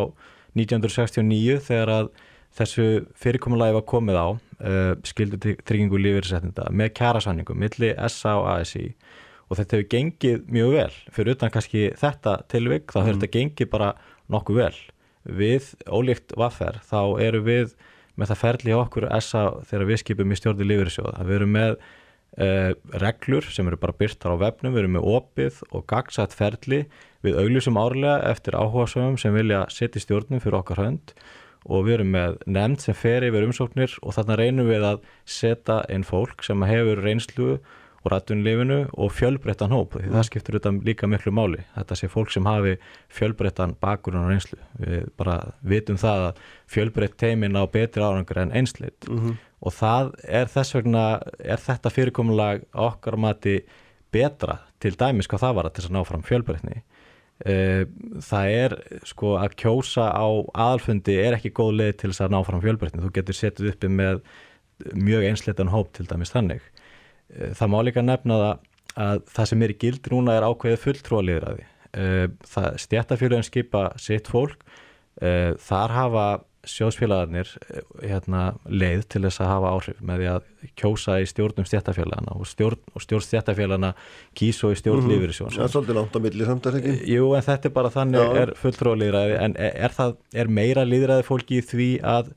1969 þegar að þessu fyrirkomulagi var komið á uh, skildu tryggingu lífriðsættinda með kjærasanningum milli SA og ASI og þetta hefur gengið mjög vel. Fyrir utan kannski þetta tilvik þá hefur mm. þetta gengið bara nokkuð vel. Við ólíkt vaffer þá eru við með það ferli á okkur SA þegar við skipum í stjórni lífriðsjóða við erum með Uh, reglur sem eru bara byrtar á vefnum við erum með opið og gagsætt ferli. Við augljusum árlega eftir áhuga sem vilja setja stjórnum fyrir okkar hönd og við erum með nefnd sem fer yfir umsóknir og þarna reynum við að setja einn fólk sem hefur reynslu og rættunlifinu og fjölbreyttan hóp. Því það skiptur auðvitað líka miklu máli. Þetta sé fólk sem hafi fjölbreyttan bakgrunn og reynslu. Við bara vitum það að fjölbreytt teimin á betri árangur en einsleitt. Mm -hmm. og það er þess vegna er þetta fyrirkomulag okkar mati betra til dæmis hvað það var til að ná fram fjölbreytni. Eh, það er sko að kjósa á aðalfundi er ekki góð leið til þess að ná fram fjölbreytni. Þú getur setið uppi með mjög einsleitan hóp til dæmis þannig það má líka nefna það að það sem er í gildi núna er ákveðið fulltróliðraði eh, stjættafjölugin skipa sitt fólk þar hafa sjóðsfélagarnir hérna, leið til þess að hafa áhrif með því að kjósa í stjórnum stjættafélagana og stjórn, stjórn stjættafélagana kýso í stjórn mm -hmm. lífyrirsjón Það er svolítið langt á milli samt, er ekki? Jú, en þetta er bara þannig Já. er fulltróðlýðræði en er, það, er meira líðræði fólki í því að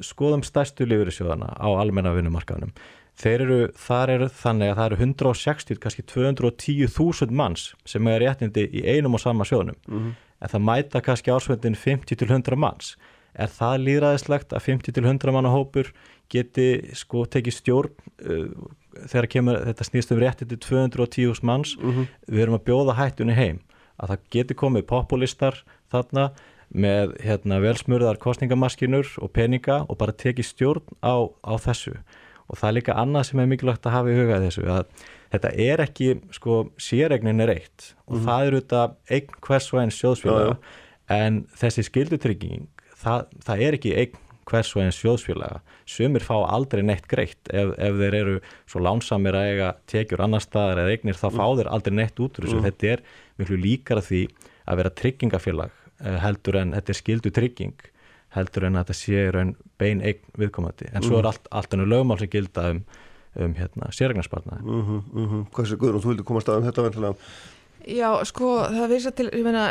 skoðum stærstu lífyrirsjóðana á almenna vinnumarkaðnum þeir eru, þar eru þannig að það eru 160, kannski 210.000 manns sem er réttindi í einum og sama sjóðnum. Mm -hmm. en það mæta kannski ásvöndin 50 til 100 manns. Er það líðræðislegt að 50-100 manna hópur geti sko tekið stjórn uh, þegar kemur þetta snýst um rétti til 210 manns? Mm -hmm. við erum að bjóða hættunni heim. Að það geti komið populistar þarna með hérna, velsmurðar kostningamaskinur og peninga og bara tekið stjórn á, á þessu og það er líka annað sem er mikilvægt að hafa í huga þessu að þetta er ekki sko sérregnin er eitt. Og mm það er auðvitað einn hvers og einn sjóðsfélag en þessi skildutrygging það, það er ekki einn hvers og eins sjóðsfélaga. Sumir fá aldrei neitt greitt. Ef, ef þeir eru svo lánsamir að eiga tekjur annar staðar eða eignir þá fá þeir aldrei neitt út úr þessu. Mm. þetta er miklu líkara því að vera tryggingafélag eh, heldur en þetta er skildu trygging heldur en að þetta sé raun bein eign viðkomandi en svo er mm. allt, allt ennur lögmál sem gilda um, um hérna, sérregnarspartnaði mm -hmm, mm -hmm. Hvað guður og þú vildi komast að um þetta vennilega Já, sko, það vísa til, ég meina,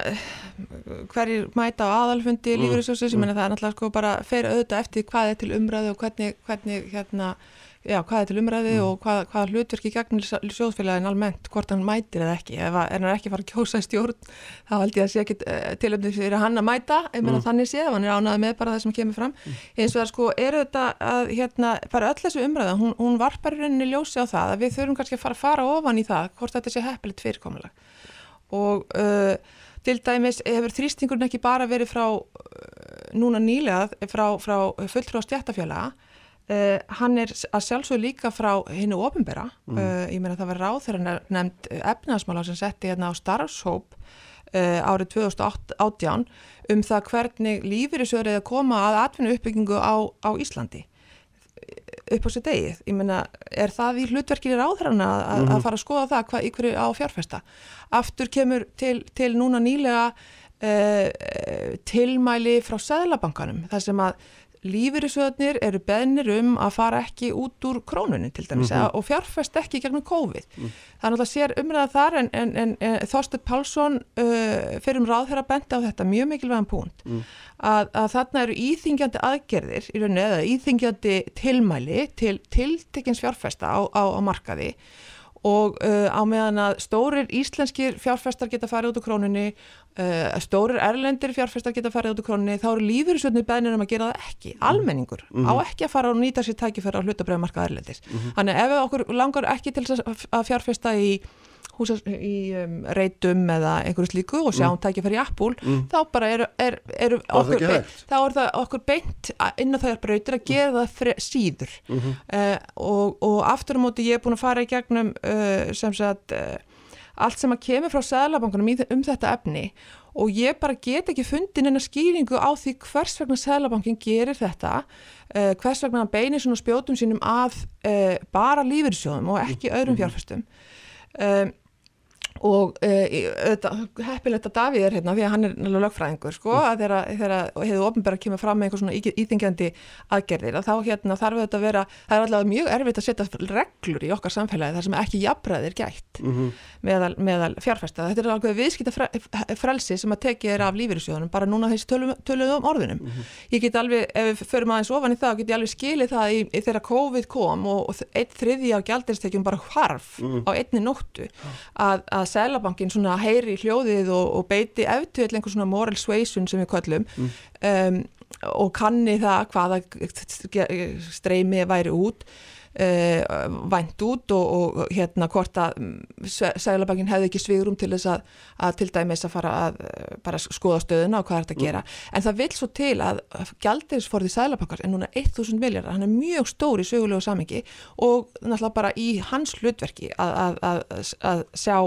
hverjir mæta á aðalfundi mm. lífeyrisjósins, ég meina það er náttúrulega sko bara fer auðvitað eftir hvað er til umræðu og hvernig, hvernig hérna, já, hvað er til umræðu mm. og hvað, hvað hlutverki gegnir sjóðfélagin almennt, hvort hann mætir eða ekki, ef hann er ekki farið að kjósa í stjórn, þá held ég að sé ekki uh, tilöfnið fyrir hann að mæta, ég meina mm. þannig sé, ef hann er ánað með bara það sem kemur fram, mm. eins og það sko, er auðvitað að, hérna, bara öll þessu umræða, hún, hún varpar rauninni ljósi á það að við þurfum kannski að fara, fara ofan í það, hvort þetta sé heppilit fyrirkomulega og uh, til dæmis hefur þrýstingurinn ekki bara verið frá uh, núna nýlegað frá, frá fulltrú á stjættafjöla Uh, hann er að sjálfsög líka frá hinnu ofinbera, mm. uh, ég meina það var ráð þegar nefnd efnaðsmála sem setti hérna á starfshóp uh, árið 2018 um það hvernig lífið er sögur eða koma að atvinnu uppbyggingu á, á Íslandi upp á sér degið, ég meina er það í hlutverkir í ráðhverjana að, mm -hmm. að mhm. fara að skoða það hvað ykkur á fjárfesta aftur kemur til, til núna nýlega tilmæli frá Sæðlabankanum þar sem að lífyrirsöðnir eru beðnir um að fara ekki út úr krónunni til dæmis mm -hmm. og fjárfest ekki gegnum COVID. Mm. Þannig að það sér umræða þar en, en, en, en Þorstur Pálsson uh, fyrir um ráðherra benda á þetta mjög mikilvægum punkt mm. að, að þarna eru íþingjandi aðgerðir í rauninni eða íþingjandi tilmæli til tiltekins fjárfesta á, á, á markaði og uh, á meðan að stórir íslenskir fjárfestar geta farið út úr krónunni uh, stórir erlendir fjárfestar geta farið út úr krónunni þá eru lífyrirsvöldnir beðnir um að gera það ekki mhm. almenningur mm -hmm. á ekki að fara og nýta sér tækifæra á hlutabröðumarka erlendis mm -hmm. þannig ef okkur langar ekki til að fjárfesta í húsa í um, reytum eða einhverju slíku og sjá hún mm. tækja fyrir Apple mm. þá bara eru er, er okkur, beint, þá er það okkur beint inn á þær brautir að gera það fre, síður mm -hmm. uh, og, og aftur á móti ég er búin að fara í gegnum uh, sem sagt uh, allt sem að kemur frá Sælabankunum um þetta efni og ég bara get ekki fundin en að skýringu á því hvers vegna Sælabankin gerir þetta uh, hvers vegna hann beinir svona spjótum sínum að uh, bara lífyrsjóðum og ekki öðrum mhm. fjárfæstum um, og uh, heppilegt að Davíð er hérna því að hann er náttúrulega lögfræðingur sko mm. að þeirra hefur ofnbæra kemur fram með einhver svona íþingjandi aðgerðir að þá hérna þarf þetta að vera það er allavega mjög erfitt að setja reglur í okkar samfélagi þar sem ekki jafnbræðir gætt mm -hmm. meðal, meðal fjárfesta þetta er alveg viðskipta frelsi sem að tekið er af lífyrirsjóðunum bara núna þessi töluðu um orðunum mm -hmm. ég get alveg, ef við förum aðeins ofan í það get ég alveg skilið það í, í þegar COVID kom og, og að, Sælabankin svona heyri hljóðið og, og beiti eftir einhvern svona moral suasion sem við köllum mm. um, og kanni það hvaða streymi væri út uh, vænt út og, og hérna hvort að mm, Sælabankin hefði ekki svigurum til þess að, að til dæmis að fara að uh, bara skoða stöðuna og hvað er þetta að mm. gera mm. en það vil svo til að gældirisforði Sælabankar er núna 1000 miljardar, hann er mjög stór í sögulegu samengi og náttúrulega bara í hans hlutverki að, að, að sjá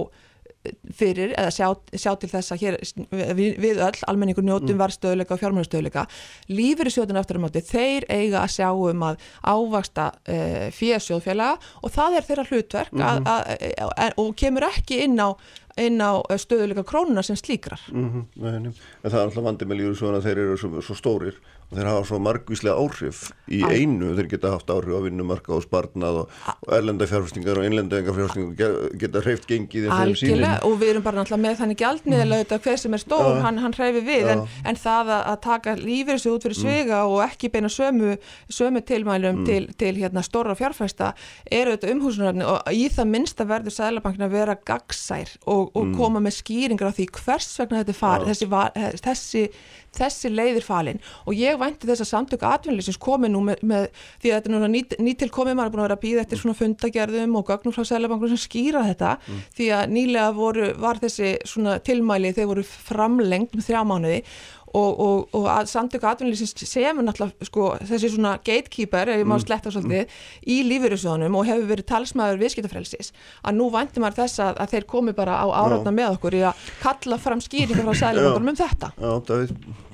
fyrir eða sjá, sjá til þess að hér, við, við öll, almenningur njótum mm. varstöðuleika og fjármjörnustöðuleika lífur í sjóðun eftir að móti, þeir eiga að sjá um að ávaksta e, eh, fjössjóðfélaga og það er þeirra hlutverk mm -hmm. að, að, að, og kemur ekki inn á inn á stöðuleika krónuna sem slíkrar mm -hmm, en það er alltaf vandið með lífur svona að þeir eru svo, svo stórir og þeir hafa svo margvíslega áhrif í Æ. einu, þeir geta haft áhrif á vinnumarka og sparnað og, og erlenda fjárfæstingar og innlenda fjárfæstingar geta hreift gengið Algjörlega, og við erum bara náttúrulega með þannig gjaldmiðlega mm. hver sem er stór, ja. hann, hann hreifi við en, en það að, að taka lífið þessu út fyrir svega mm. og ekki beina sömu, sömu tilmælum mm. til, til hérna, stóra fjárfæsta eru þetta umhúsunaröfni og í það minnsta verður Sælabankin að vera gagsær og, og mm. koma með skýringar á því hvers vegna þetta er farið, ja. þessi, þessi þessi leiðir falin. Og ég vænti þess að samtöku atvinnilegsins komi nú með, með því að þetta er núna nýtt, nýtt til komið maður er búin að vera að býða eftir svona fundagerðum og gögnum frá Sælabankur sem skýra þetta. Mm. því að nýlega voru, var þessi svona tilmæli þeir voru framlengt um þrjá mánuði og, og, og að samtöku atvinnlýsins semur náttúrulega sko, þessi svona gatekeeper, ef ég má mm. sletta svolítið, mm. í lífyrirsjónum og hefur verið talsmaður viðskiptafrelsis að nú vænti maður þess að, að þeir komi bara á áratna með okkur í að kalla fram skýringar frá sælumunum um þetta. Já,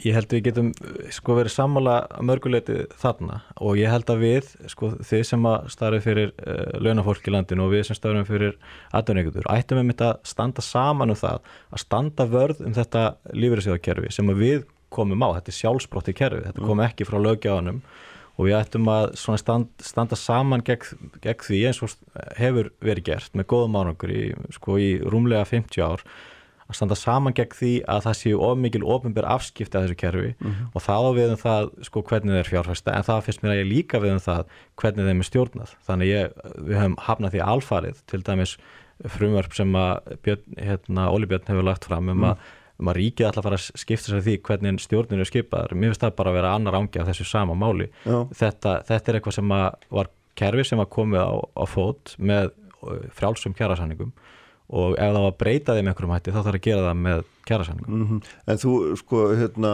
ég held að við getum sko verið sammála mörguleiti þarna og ég held að við, sko þið sem að starfið fyrir uh, launafólk í landinu og við sem starfum fyrir aðdöðningutur, ættum við mitt að standa saman um það, að standa vörð um þetta lífyrirsjóðakerfi sem að við komum á, þetta er sjálfsbrotti kerfi þetta kom mm. ekki frá lögjáðanum og við ættum að stand, standa saman gegn, gegn því eins og hefur verið gert með góðum árangur í, sko, í rúmlega 50 ár að standa saman gegn því að það séu of mikil ofinbér afskipti að þessu kerfi mm -hmm. og það á við um það sko hvernig þeir fjárfæsta en það finnst mér að ég líka við um það hvernig þeim er stjórnað þannig ég, við höfum hafnað því alfarið til dæmis frumverf sem að Björn, hérna, Óli Björn hefur lagt fram um að mm um að ríkið alltaf fara að skipta sér því hvernig stjórnir eru skipaðar, mér finnst það bara að vera annar ángi af þessu sama máli. Þetta, þetta er eitthvað sem var kerfi sem var komið á, á fót með frjálsum kjærasanningum og ef það var breytaði með einhverjum hætti þá þarf að gera það með kjærasanningum mm -hmm. En þú, sko, hérna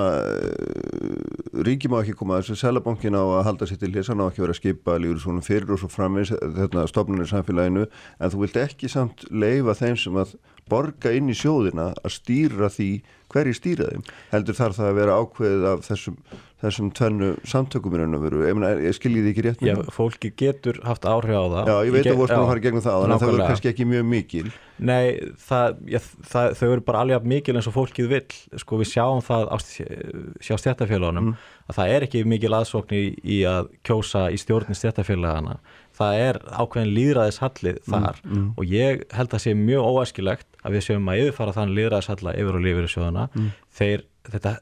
ríkið má ekki koma þessu. Selabankin á að halda sér til hér sann á ekki vera að skipa líður svona fyrir og svo framins hérna, stofnunir samfélaginu. En þú vilt ekki samt leifa þeim sem að borga inn í sjóðina að stýra því hverji stýra þeim. Heldur þarf það að vera ákveðið af þessum, þessum tvennu samtökum í raun og veru, ég, ég skilji því ekki rétt Já, fólki getur haft áhrif á það. Já, ég veit að þú vorst að fara gegnum það en það verður kannski ekki mjög mikil. Nei, það, ég, það, þau eru bara alveg mikil eins og fólkið vil sko við sjáum það á stjættafélagunum mm. að það er ekki mikil aðsókn í, í að kjósa í stjórnir stjættafélagana það er ákveðin líðræðishallið þar. Mm, mm. og ég held að sé mjög óæskilegt að við séum að yfirfara þann líðræðishalla yfir og lifir í sjóðana mm. þeir, þetta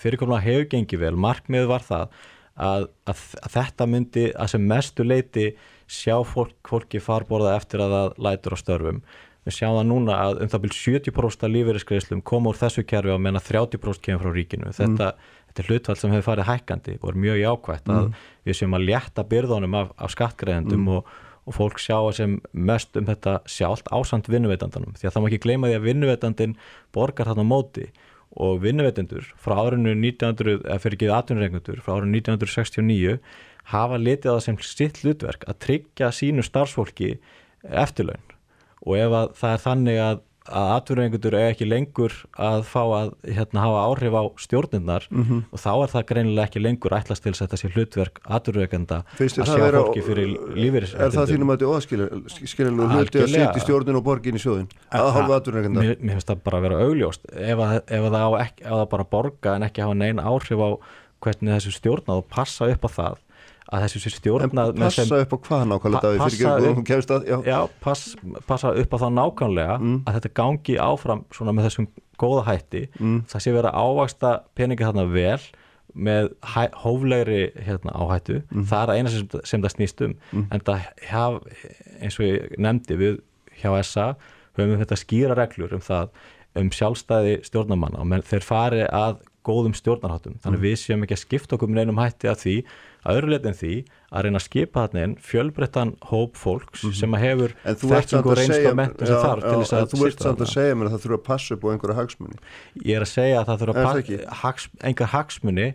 fyrirkomna hefur gengið vel, markmið var það að, að, að þetta myndi að sem mestu leiti sjá fólk, fólki farborða eftir að það lætur á störfum við sjáum það núna að um það byrjum 70% af lífeyriskreislum koma úr þessu kerfi á menna 30% kemur frá ríkinu þetta mm þetta er hlutvall sem hefur farið hækkandi og er mjög jákvægt að mm. við séum að létta byrðunum af, af skattgreðendum mm. og, og fólk sjá sem mest um þetta sjálft ásand vinnuveitandanum því að það má ekki gleyma því að vinnuveitandin borgar þarna móti. Og vinnuveitandur frá árinu 1900, eða fyrir ekki aðtunreikendur frá árinu 1969 hafa litið að sem sitt hlutverk að tryggja sínu starfsfólki eftirlaun. Og ef það er þannig að að atvinnureikundur er ekki lengur að fá að hérna, hafa áhrif á stjórnirnar mm -hmm. og þá er það greinilega ekki lengur ætlast til að þetta sé hlutverk atvinnureikenda að sjá fólki fyrir lífeyris Er það þínum að þetta er óskiljanlega hluti að setja stjórnin og borgin í sjóðin að halva atvinnureikenda? Mér, mér finnst það bara að vera augljóst ef, að, ef, að það, ekki, ef það bara borga en ekki hafa neina áhrif á hvernig þessu stjórnað og passa upp á það að þessu sér stjórnað en passa sem, upp á hvað nákvæmlega pa, passa, upp, að, já. Já, pass, passa upp á það nákvæmlega mm. að þetta gangi áfram svona með þessum góða hætti mm. það sé verið að ávaksta peningi þarna vel með hæ, hóflegri hérna, áhættu mm. það er að eina sem, sem það snýst um mm. en það hef, eins og ég nefndi við hjá SA höfum við þetta skýra reglur um það um sjálfstæði stjórnamanna og þeir fari að góðum stjórnarháttum þannig mm. við séum ekki að skipta okkur með einum hætti að því að öðru leitin því að reyna að skipa þarna inn fjölbrettan hóp fólks mm -hmm. sem að hefur þekking og reynst og mentum sem þarf til þess að þú ert samt að segja mér að það þurfa að passa upp á einhverja hagsmunni ég er að segja að það þurfa að passa hags, einhver hagsmunni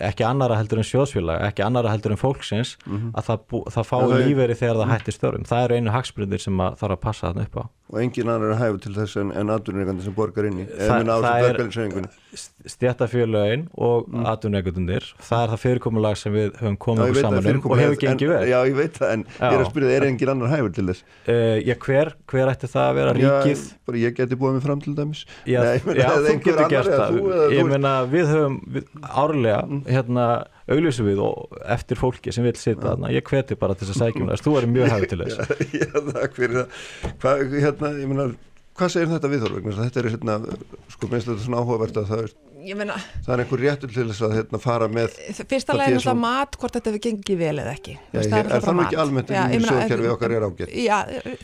ekki annara heldur en sjóðsfélag, ekki annara heldur en fólksins mm -hmm. að það, það fái líferi þegar það hættir störfum. Það eru einu hagsbrundir sem þarf að passa þarna upp á. Og engin annar er hæfu til þess en, en aðdurningarnir sem borgar inn í, á þessu verkefnisefingunni. Stjættafélagin og mm. aðdurningarnir, það er það fyrirkomulag sem við höfum komið okkur saman um og hefur gengið vel. Já, ég veit það, en já. ég er að spyrja, er engin annar hæfu til þess? Uh, já, hver, hver ætti það að vera ríkið? Já, bara ég geti búið mig fram til dæmis. Já, Nei, já þú getur gert það. Ég meina, við höfum árlega, mm. hérna, augljósu við og eftir fólki sem vil sitja þarna, ég hveti bara til þess að sækjum þess, þú er mjög hægt til þess. Já, takk fyrir það. Hva, hérna, ég meina, hvað segir þetta við þorvegna þetta er hérna, sko minnst þetta svona áhugavert að það er Meina, það er einhver réttur til þess að hérna, fara með fyrsta leginn er það mat hvort þetta við gengið vel eða ekki. Já, ég, er það nú ekki almennt en í sjóðkerfi okkar er ágætt? Já,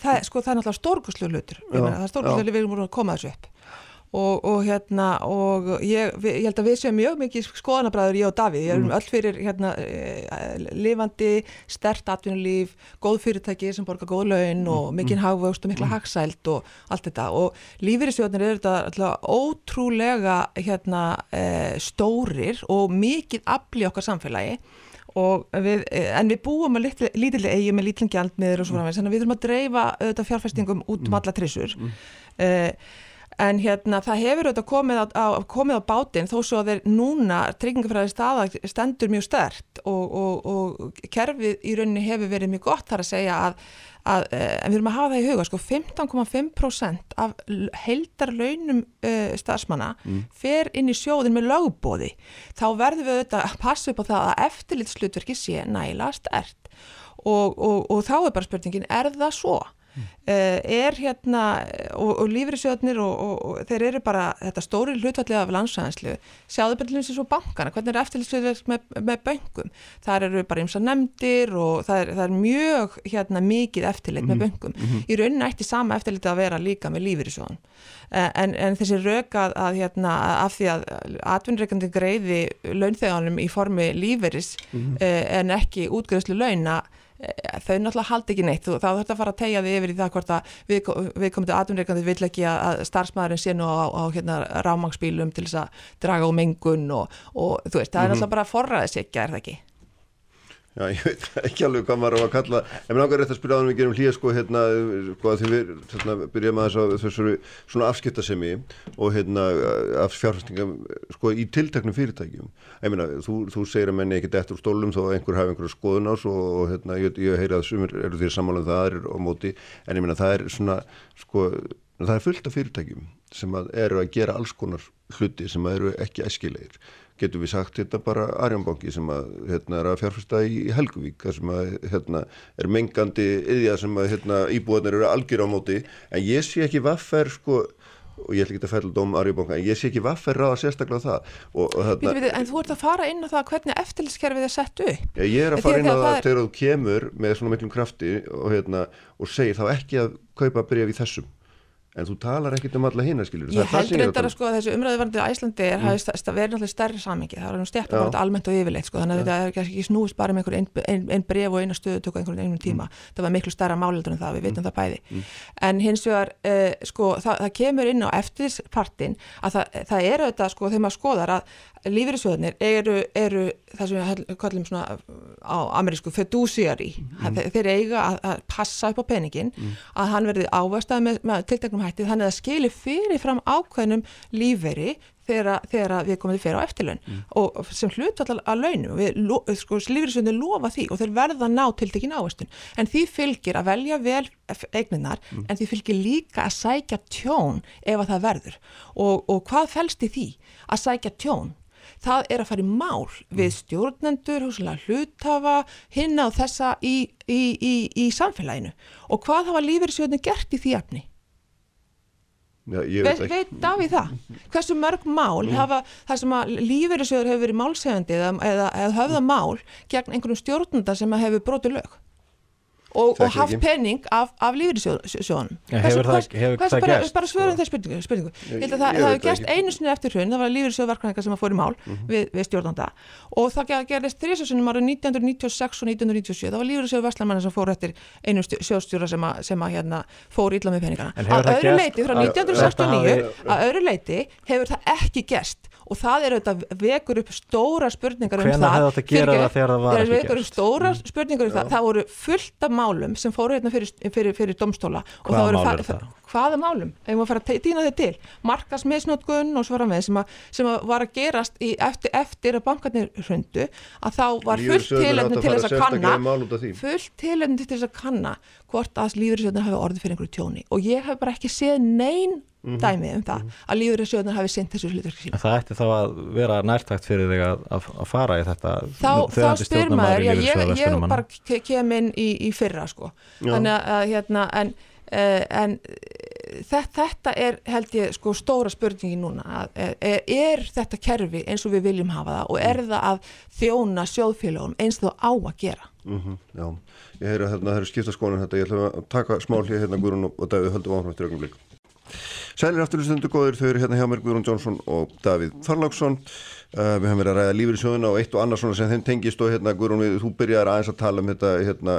það, sko, það er náttúrulega stórkuslu hlutur. Það er stórkuslu hlutur. Við erum að koma þessu upp og, og hérna og ég, ég held að við séum mjög mikið skoðanabræður ég og Davíð, ég erum mm. öll fyrir hérna eh, lifandi, stert atvinnulíf, góð fyrirtæki sem borgar góð laun og mm. mikinn mm. hagvöxt og mikla hagsælt og allt þetta og lífyrirsjóðnir eru þetta alltaf ótrúlega hérna e, stórir og mikið afli okkar samfélagi Við, en við búum að lítilega eigi með lítlum gjaldmiður og svona þannig að við þurfum að dreifa auðvitað fjárfæstingum út um alla trissur mm. uh, en hérna það hefur auðvitað komið á, á, komið á bátinn þó svo að þeir núna tryggingafræði staða stendur mjög stert og, og, og kerfið í rauninni hefur verið mjög gott þar að segja að, að eh, en við erum að hafa það í huga sko 15,5% af heldar launum uh, starfsmanna mm. fer inn í sjóðin með lögbóði þá verðum við auðvitað að passa upp á það að eftirlitslutverki sé næla stert og, og þá er bara spurningin er það svo? Uh, er hérna og, og lífriðsjóðnir og, og, og þeir eru bara þetta stóri hlutvallega af landsæðanslu sjáðu til þess að bankana hvernig er eftirlýstöðverk með, með böngum þar eru bara eins og nefndir og það er, það er mjög hérna mikið eftirlit með böngum mm -hmm. í rauninni ætti sama eftirlit að vera líka með lífriðsjóðan uh, eh, en, en þessi röka að hérna af því að atvinnreikandi greiði launþeganum í formi lífriðs mm -hmm. uh, en ekki útgreðslu launa Eh, þau náttúrulega haldi ekki neitt þá þurft að fara að tegja þið yfir í það hvort að við, við komum til aðunreikandi vill ekki að starfsmæðurinn sé nú á, á hérna, rámangsbílum til þess að draga á mengun og, og þú veist, það er mhm. náttúrulega bara forræðisíkja, er það ekki? Já, ég veit ekki alveg hvað maður á að kalla. En mér langar rétt að spyrja á það við gerum hlýja sko hérna, sko að því við hérna, byrjum að þess að þessu svona afskiptasemi og hérna af fjárfæstingum sko í tilteknum fyrirtækjum. Ég meina, þú, þú segir að menni ekkert eftir stólum þó að einhver hafi einhverju skoðun ás og, og hérna, ég, ég heyri að sumir eru því samanlega um það aðrir á móti. En ég meina, það er svona sko, það er fullt af fyrirtækjum sem að eru að gera alls konar hluti sem eru ekki æskilegir. Getur við sagt hérna bara Arjónbanki sem að, hérna, er að fjárfesta í, þar sem að, hérna, er mengandi yðja sem að hérna, íbúðanir eru algjör á móti. En ég sé ekki vaffer sko og ég ætla ekki að fæla dóm Arjónbanka en ég sé ekki vaffer ráða sérstaklega það. Og, og, þarna, við, En þú ert að fara inn á það hvernig eftirlitskerfið er sett upp? Ég er að fara inn á það þegar þú kemur með svona miklum krafti og, hérna, og segir þá ekki að kaupa bref í þessum en þú talar ekkit um alla hinn ég heldur þetta að sko þessu umræðuvarandi Æslandi er mm. að vera náttúrulega stærri samingi það er nú stjætt að vera almennt og yfirleitt sko, þannig að þetta er ekki snúist bara með einhver einn ein bref og eina stöðu tökka einhvern einhvern tíma mm. það var miklu stærra máleldur en það, við veitum mm. það bæði mm. en hins vegar uh, sko það, það kemur inn á eftirspartin að það, það er auðvitað sko þegar maður skoðar að lífyrirsjóðnir eru, eru það sem við kallum svona á amerísku fiduciary, mm. þeir eiga að, að passa upp á peningin, mm. að hann verði ávastað með, með tilteknum hætti þannig að skili fyrir fram ákveðnum lífveri þegar, við komum til fyrir á eftirlaun mm. og sem hlut allar að launum við, sko, lífriðsvöndir lofa því og þeir verða ná til tekin ávistun en því fylgir að velja vel eigninar mm. en því fylgir líka að sækja tjón ef að það verður og, og hvað fælst í því að sækja tjón það er að fara í mál við mm. stjórnendur, hlutafa hinna og þessa í, í, í, í samfélaginu og hvað hafa lífriðsvöndir gert í því efni? Já, veit, veit Davíð það? Hversu mörg mál mm. hafa það sem að lífeyrisjóður hefur verið málsefandi eða, eða, eða höfða mál gegn einhverjum stjórnunda sem hefur brotið lög og, og haft penning af, af lífeyrissjóðunum. Ja, hefur það, gæst? bara svörum þeir spurningu, spurningu. Ég, ég, það hefur gæst einu sinni eftir hrun. Það var lífeyrissjóðverkvæðingar sem að fór í mál mm -hmm. við, við stjórnanda. Og það gerðist þrjusunum árið 1996 og 1997 það var Vestlamann sem fór eftir einu sjóðstjóra sem, að, sem að hérna, fór ílla með peningana. Að öðru leiti frá 1969 að öðru leiti hefur það ekki gæst og það er auðvitað vekur upp stóra spurningar um Hvena það, það vekur upp stóra spurningar um það. Það voru fullt af málum sem fóru hérna fyrir, fyrir, fyrir domstóla hvaða mál er það? hvaða málum, ef maður fara að týna þetta til? Markasmisnótgun og svo fara með sem, a, sem að var að gerast í, eftir, eftir að bankarnir hrundu að þá var fullt tilendin til þess að kanna fullt tilendin til þess að kanna hvort að lífyrirsjóðin hafi orðið fyrir einhverju tjóni. Og ég hef bara ekki séð neyn Mm -hmm. dæmi um það, mm -hmm. að lífurinsjóðunar hafi sendt þessu hlutverki sína. Það ætti þá að vera nærtækt fyrir þig að, að, að fara í þetta Þá, þá spyr maður, já, ég, ég bara kem inn í, í fyrra sko, já. þannig að hérna en, uh, en þetta, þetta er held ég sko stóra spurningi núna, er, er, er þetta kerfi eins og við viljum hafa það og er það að þjóna sjóðfélagum eins og á að gera? Mm -hmm, já, ég heyri að hérna, það eru skipta skónum þetta, ég ætla að taka smál hér hérna Guðrún og Davíð höldum áfram eftir ögnum líka. Sælir afturlustundu góður, þau eru hérna hjá mér Guðrún Jónsson og Davíð Þorláksson. Uh, við hefum verið að ræða lífur í sjóðuna og eitt og annars sem þeim tengist og hérna Guðrún við, þú byrjar aðeins að tala um þetta hérna,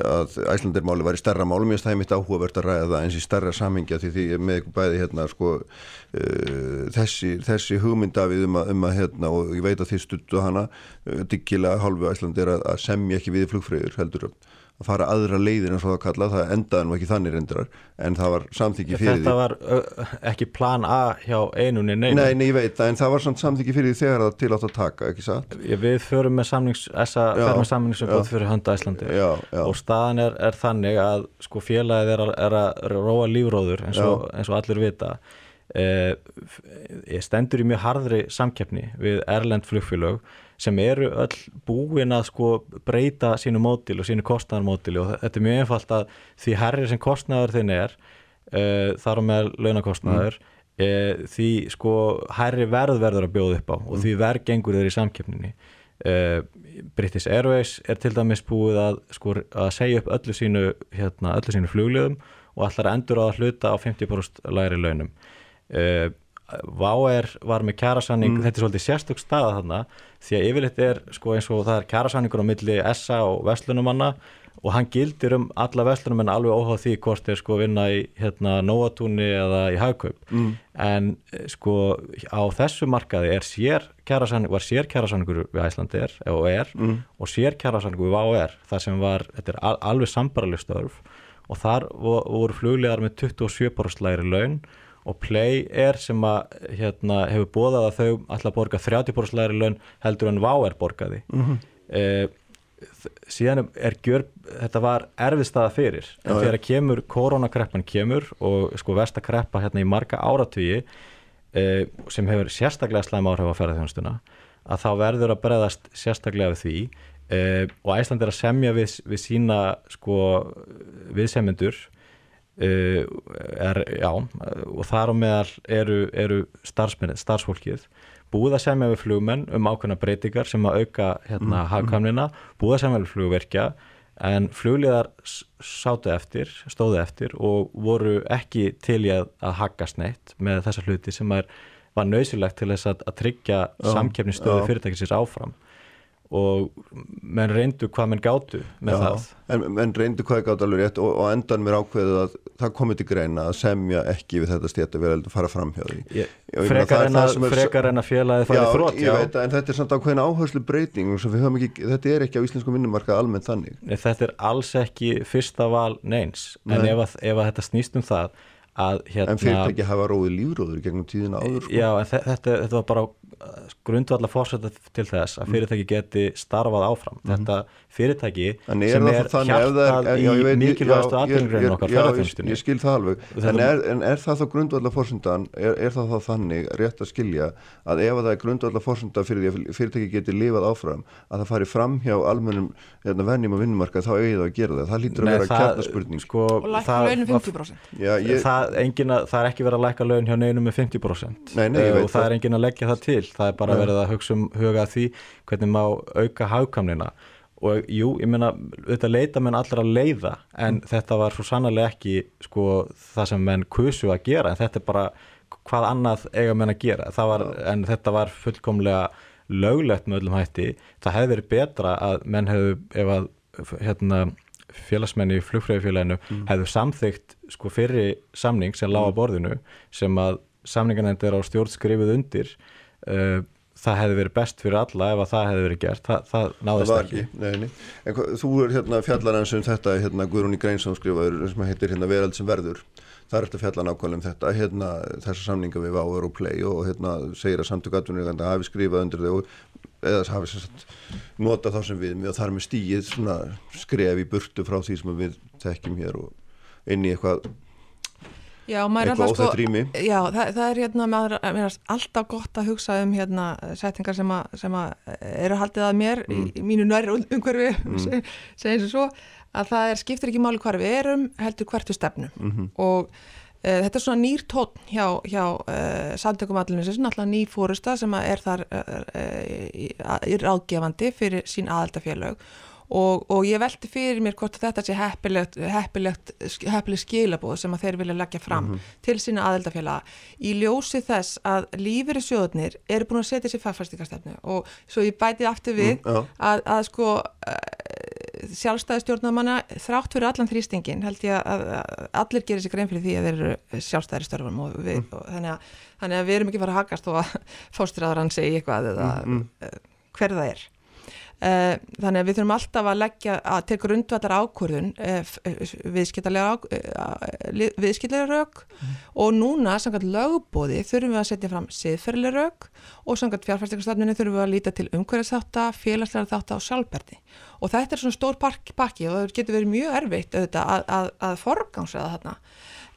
að æslandirmáli var í starra málum ég stæði mitt áhugavert að ræða það eins í starra samhengja því því með ykkur bæði hérna sko uh, þessi, þessi hugmyndafið um að, um að hérna og ég veit að þið stuttu hana uh, diggilega hálfu æslandir að, að semja ekki við flugfröður heldur. að að fara aðra leiðir eins og það kalla það endaði nú ekki þannig reyndrar en það var samþyggi fyrir Þetta því. Þetta var ekki plan A hjá einunni neina Nei, nei, ég veit það, en það var samþyggi fyrir því þegar það til átt að taka, ekki satt? Við förum með samnings samnings sem góð fyrir hönda Íslandi. Já, já. og staðan er, er þannig að sko félagið er að, er að róa lífróður eins og, eins og allir vita. Eh, stendur í mjög harðri samkeppni við Erlend flugfélög sem eru öll búin að sko breyta sínu mótil og sínu kostnæðarmótili og þetta er mjög einfalt að því herri sem kostnæður þinn er uh, þar á með launakostnæður mm. uh, því sko herri verð verður að bjóða upp á og mm. því verð gengur þeir í samkeppninni uh, British Airways er til dæmis búið að sko að segja upp öllu sínu hérna, öllu sínu flugliðum og allar endur á að hluta á 50% læri launum Váer var með kjærasanning, mm. þetta er svolítið sérstök staða þarna því að yfirleitt er sko eins og það er kjærasanningur á milli SA og Vestlunumanna og hann gildir um alla Vestlunumenn alveg óháð því hvort þeir sko vinna í hérna Nóatúni eða í Haugkaup mm. en sko á þessu markaði er sér kjærasanningur, var sér kjærasanningur við Æslandir og er mm. og sér kjærasanningur við Váer þar sem var, þetta er alveg sambaralið störf og þar voru fluglegar með 27% læri laun og Play er sem að hérna, hefur bóðað að þau ætla að borga 30% læri laun heldur en VÁ er borgaði. Mm -hmm. eh, síðan er gjör þetta var erfið staða fyrir. En þegar kemur, koronakreppan kemur og sko vestakreppa hérna í marga áratvíi eh, sem hefur sérstaklega slæm áhrif á ferðarþjónustuna að þá verður að breðast sérstaklega við því. Eh, og Æsland er að semja við, við sína sko viðsemyndur Uh, er, já, og þar á meðal eru, eru starfsfólkið. Búið að semja við flugmenn um ákveðna breytingar sem að auka hérna mm, hagkamnina, búið að semja við flugverkja en flugliðar sátu eftir, stóðu eftir og voru ekki til í að, að haggast neitt með þessa hluti sem er, var nöysilegt til þess að, að tryggja samkeppnistöðu fyrirtækisins áfram og menn reyndu hvað menn gáttu með Já, það. En menn reyndu hvað gáttu alveg rétt og, og endan mér ákveðið að það komið til greina að semja ekki við þetta stétt að vera að fara fram hjá því. Frekar en að, að félagið farið þrótt. Já, ég veit að þetta er samt ákveðin áherslu breyting og ekki, þetta er ekki á íslensku minnumarkað almennt þannig. Nei, þetta er alls ekki fyrsta val neins, Nei. en ef, að, ef að þetta snýst um það að hérna En fyrirtæki hafa róið lífróður gegnum tíðina áður sko. Já, en þetta, þetta var bara grundvallar fórsetta til þess að fyrirtæki geti starfað áfram mm. þetta fyrirtæki er sem er hjartað í mikilvægastu aðgengurinn okkar ferðarþjónstunni. Ég skil það alveg, en er, en er það þá grundvallar fórsendan, er, er það þá þannig rétt að skilja að ef það er grundvallar fórsenda fyrir því að fyrirtæki geti lifað áfram, að það fari fram hjá almennum hérna, vennjum og vinnumarka þá það að gera það, það lítur að vera kjarnaspurning og lækka launum 50% já, ég, það, að, það er ekki verið að lækka laun hjá neinum með 50% nei, nei, og það er engin að leggja það til. Það er bara verið að hugsa um huga því hvernig má auka hagkamnina og jú, ég meina, þetta leita menn allra að leiða en mm. þetta var svo sannlega ekki sko það sem menn kusu að gera. En þetta er bara hvað annað eiga menn að gera? Var, en þetta var fullkomlega löglegt með öllum hætti. Það hefði verið betra að menn hefðu ef að hérna, félagsmenni í flugfræðifélaginu mm. hefðu samþygt sko fyrir samning sem lága mm. borðinu sem að samninganendir á stjórn skrifið undir uh, það hefði verið best fyrir alla ef að það hefði verið gert það, það náðist það ekki, ekki. Nei, nei. En hva, þú er hérna fjallarans um þetta hérna Guðrún í Greinsson skrifaður sem heitir hérna Verald sem verður það er eftir fjallan ákvæmlega um þetta hérna þessa samninga við Váður og Play og hérna segir að samtökatunni hafi skrifað undir þau eða hafi sagt, nota þá sem við og þar með stíið skref í burtu frá því sem við tekjum hér og inn í eitthvað Já, eitthvað óþætt rými sko, Já, það, það er hérna maður, mér er alltaf gott að hugsa um hérna settingar sem að, sem að eru haldið að mér mm. í, í mínu nærri umhverfi mm. segjum svo að það er, skiptir ekki máli hvar við erum heldur hvertu stefnu mm -hmm. og uh, þetta er svona nýr tótt hjá, hjá uh, samtökumallinu sem er alltaf ný fórusta sem er þar í ráðgefandi fyrir sín aðaldafélög og, og ég veldi fyrir mér hvort þetta sé heppilegt, heppilegt, heppilegt skilabóð sem að þeir vilja leggja fram mm -hmm. til sína aðeldafélaga í ljósi þess að lífeyri sjóðunir eru búin að setja sér fagfæstingarstefnu og svo ég bæti aftur við mm, að, að sko uh, sjálfstæðistjórnamanna þrátt fyrir allan þrýstingin held ég að, að allir gerir sér grein fyrir því að þeir eru sjálfstæðir störfum og, við, mm. og þannig, að, þannig að við erum ekki fara að hakast og að fóstræðarann segi eitthvað eða uh, hver það er Eh, þannig að við þurfum alltaf að leggja að til grundvættar ákvörðun eh, eh, viðskillega rauk mm. og núna samkvæmt lögbóði þurfum við að setja fram siðferðilega rauk og samkvæmt fjárfærsleikarstafninu þurfum við að líta til umhverjaðsáta, félagslega þáta og sjálfberdi og þetta er svona stór pakki og það getur verið mjög erfitt auðvitað, að, að, að forgámsraða þarna.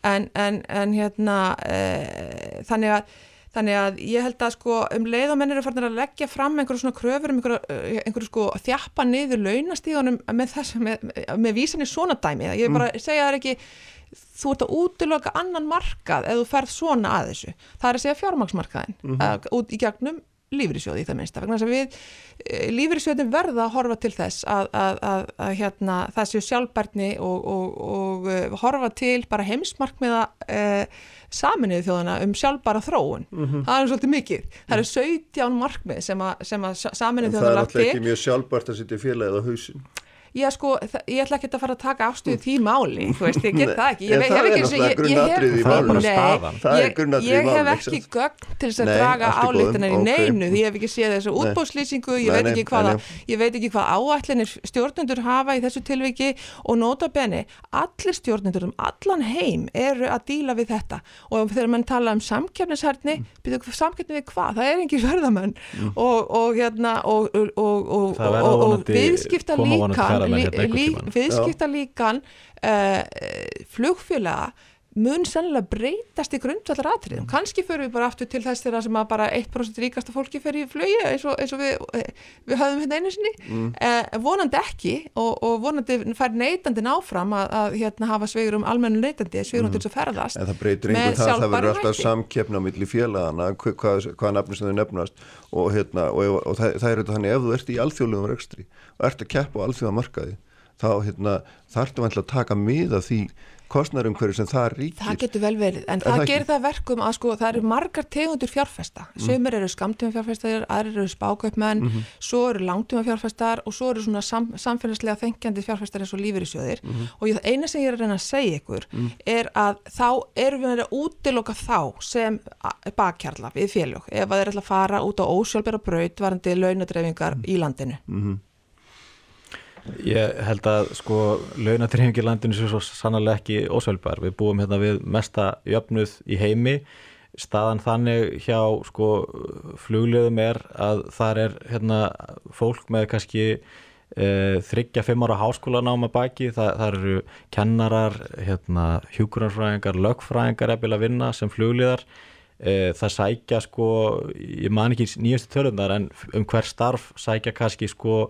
En, en, en hérna e, þannig að Þannig að ég held að sko um leið og menn eru farin að leggja fram einhverju svona kröfur um einhverju, eh, einhverju sko þjappa niður launastíðunum með þess, með, með vísinni svona dæmi. Ég bara mm. segja það er ekki, þú ert að útiloka annan markað ef þú ferð svona að þessu. Það er að segja fjármaksmarkaðin mm -hmm. út í gegnum lífrisjóði í það minnsta. Við eh, lífrisjóðin verða að horfa til þess að, að, að, að hérna, það séu sjálfbærni og, og, og, eh, horfa til bara heimsmarkmiða eh, saminuðu þjóðana um sjálfbara þróun. Mm -hmm. það er svolítið mikið, það eru 17 markmið sem að saminuðu þjóðana lagt til Það er alltaf ekki mjög sjálfbart að sitja félagið á hausin Já sko, ég ætla ekki að fara að taka ástöðu því máli, þú veist, ég get það ekki. Ég, það er náttúrulega grunnatrið í máli það er grunnatri í máli Ég hef ekki gögn til þess að draga álíktanar í neinu, því ég hef ekki séð þessu útbóðslýsingu, ég, ég veit ekki hvað áallinir stjórnendur hafa í þessu tilviki og nota beni allir stjórnendur um allan heim eru að díla við þetta. Og þegar mann tala um samkjöfnishærni mm. samkjöfni við hvað, það er ekki verðamenn mm. og hérna og viðskipta líka hérna lí, viðskipta líkan uh, eh, flugfélaga mun sannlega breytast í grundvallar atriðum. Kanski fyrir við bara aftur til þess þegar sem að bara 1% ríkasta fólki fyrir í flögi eins og, eins og við, við höfum hérna einu sinni. Mm. Eh, vonandi ekki og, og vonandi fær neytandi náfram að, að hérna, hafa svegur um almennu neytandi, svegur um mm. til þess að ferðast. En það breytir einhvern það að það verður alltaf samkeppna millir félagana, hvað, hvað nafnir sem þau nefnast og, hérna, og það, það er þetta þannig ef þú ert í alþjóðlegum rekstri og ert að keppa á alþjóðamarkaði þá hérna, þarfum við að taka miða því kostnærum hverju sem það ríkir. Það getur vel verið, en það, það gerir það verkum að sko það eru margar tegundur fjárfesta, mm. sömur eru skamtíma fjárfestar, aðrir eru spákaupmenn, mm -hmm. svo eru langtíma fjárfestar og svo eru svona sam, samfélagslega þengjandi fjárfestar eins og lífyrirsjóðir mm -hmm. og eina sem ég er að reyna að segja ykkur mm. er að þá erum við að útiloka þá sem bakkjarla við félög, ef það er að fara út á ósjálfbæra braut varandi launadreifingar mm. í landinu. Ég held að sko launatrýfingi landinu svo sannlega ekki ósvölbar. Við búum hérna við mesta jöfnuð í heimi. Staðan þannig hjá sko flugliðum er að þar er hérna fólk með kannski e, þryggja fimm ára háskólanáma baki. Þa, það eru kennarar, hérna hjúkurarfræðingar, lögfræðingar eða vinna sem flugliðar. E, það sækja sko, ég man ekki nýjastu törundar en um hver starf sækja kannski sko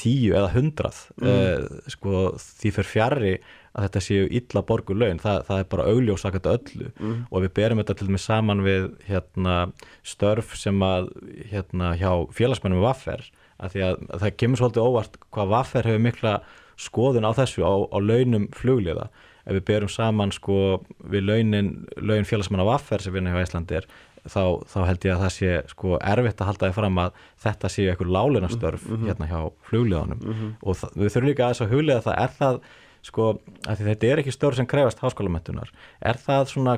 tíu eða hundrað mm. uh, sko, því fyrir fjari að þetta séu illa borgur laun það, það er bara augljósakant öllu mm. og við berum þetta til og með saman við hérna, störf sem að hérna, hjá félagsmennum vaffer að því að, að það kemur svolítið óvart hvað vaffer hefur mikla skoðun á þessu á, á launum flugliða ef við berum saman sko við launin, laun félagsmenn á vaffer sem vinna hjá Íslandi er þá, þá held ég að það sé sko erfitt að halda því fram að þetta séu eitthvað lálunastörf mm -hmm. hérna hjá flugliðanum mm -hmm. og það, við þurfum líka að þess að huglega það er það sko að þetta er ekki störf sem krefast háskólamöntunar er það svona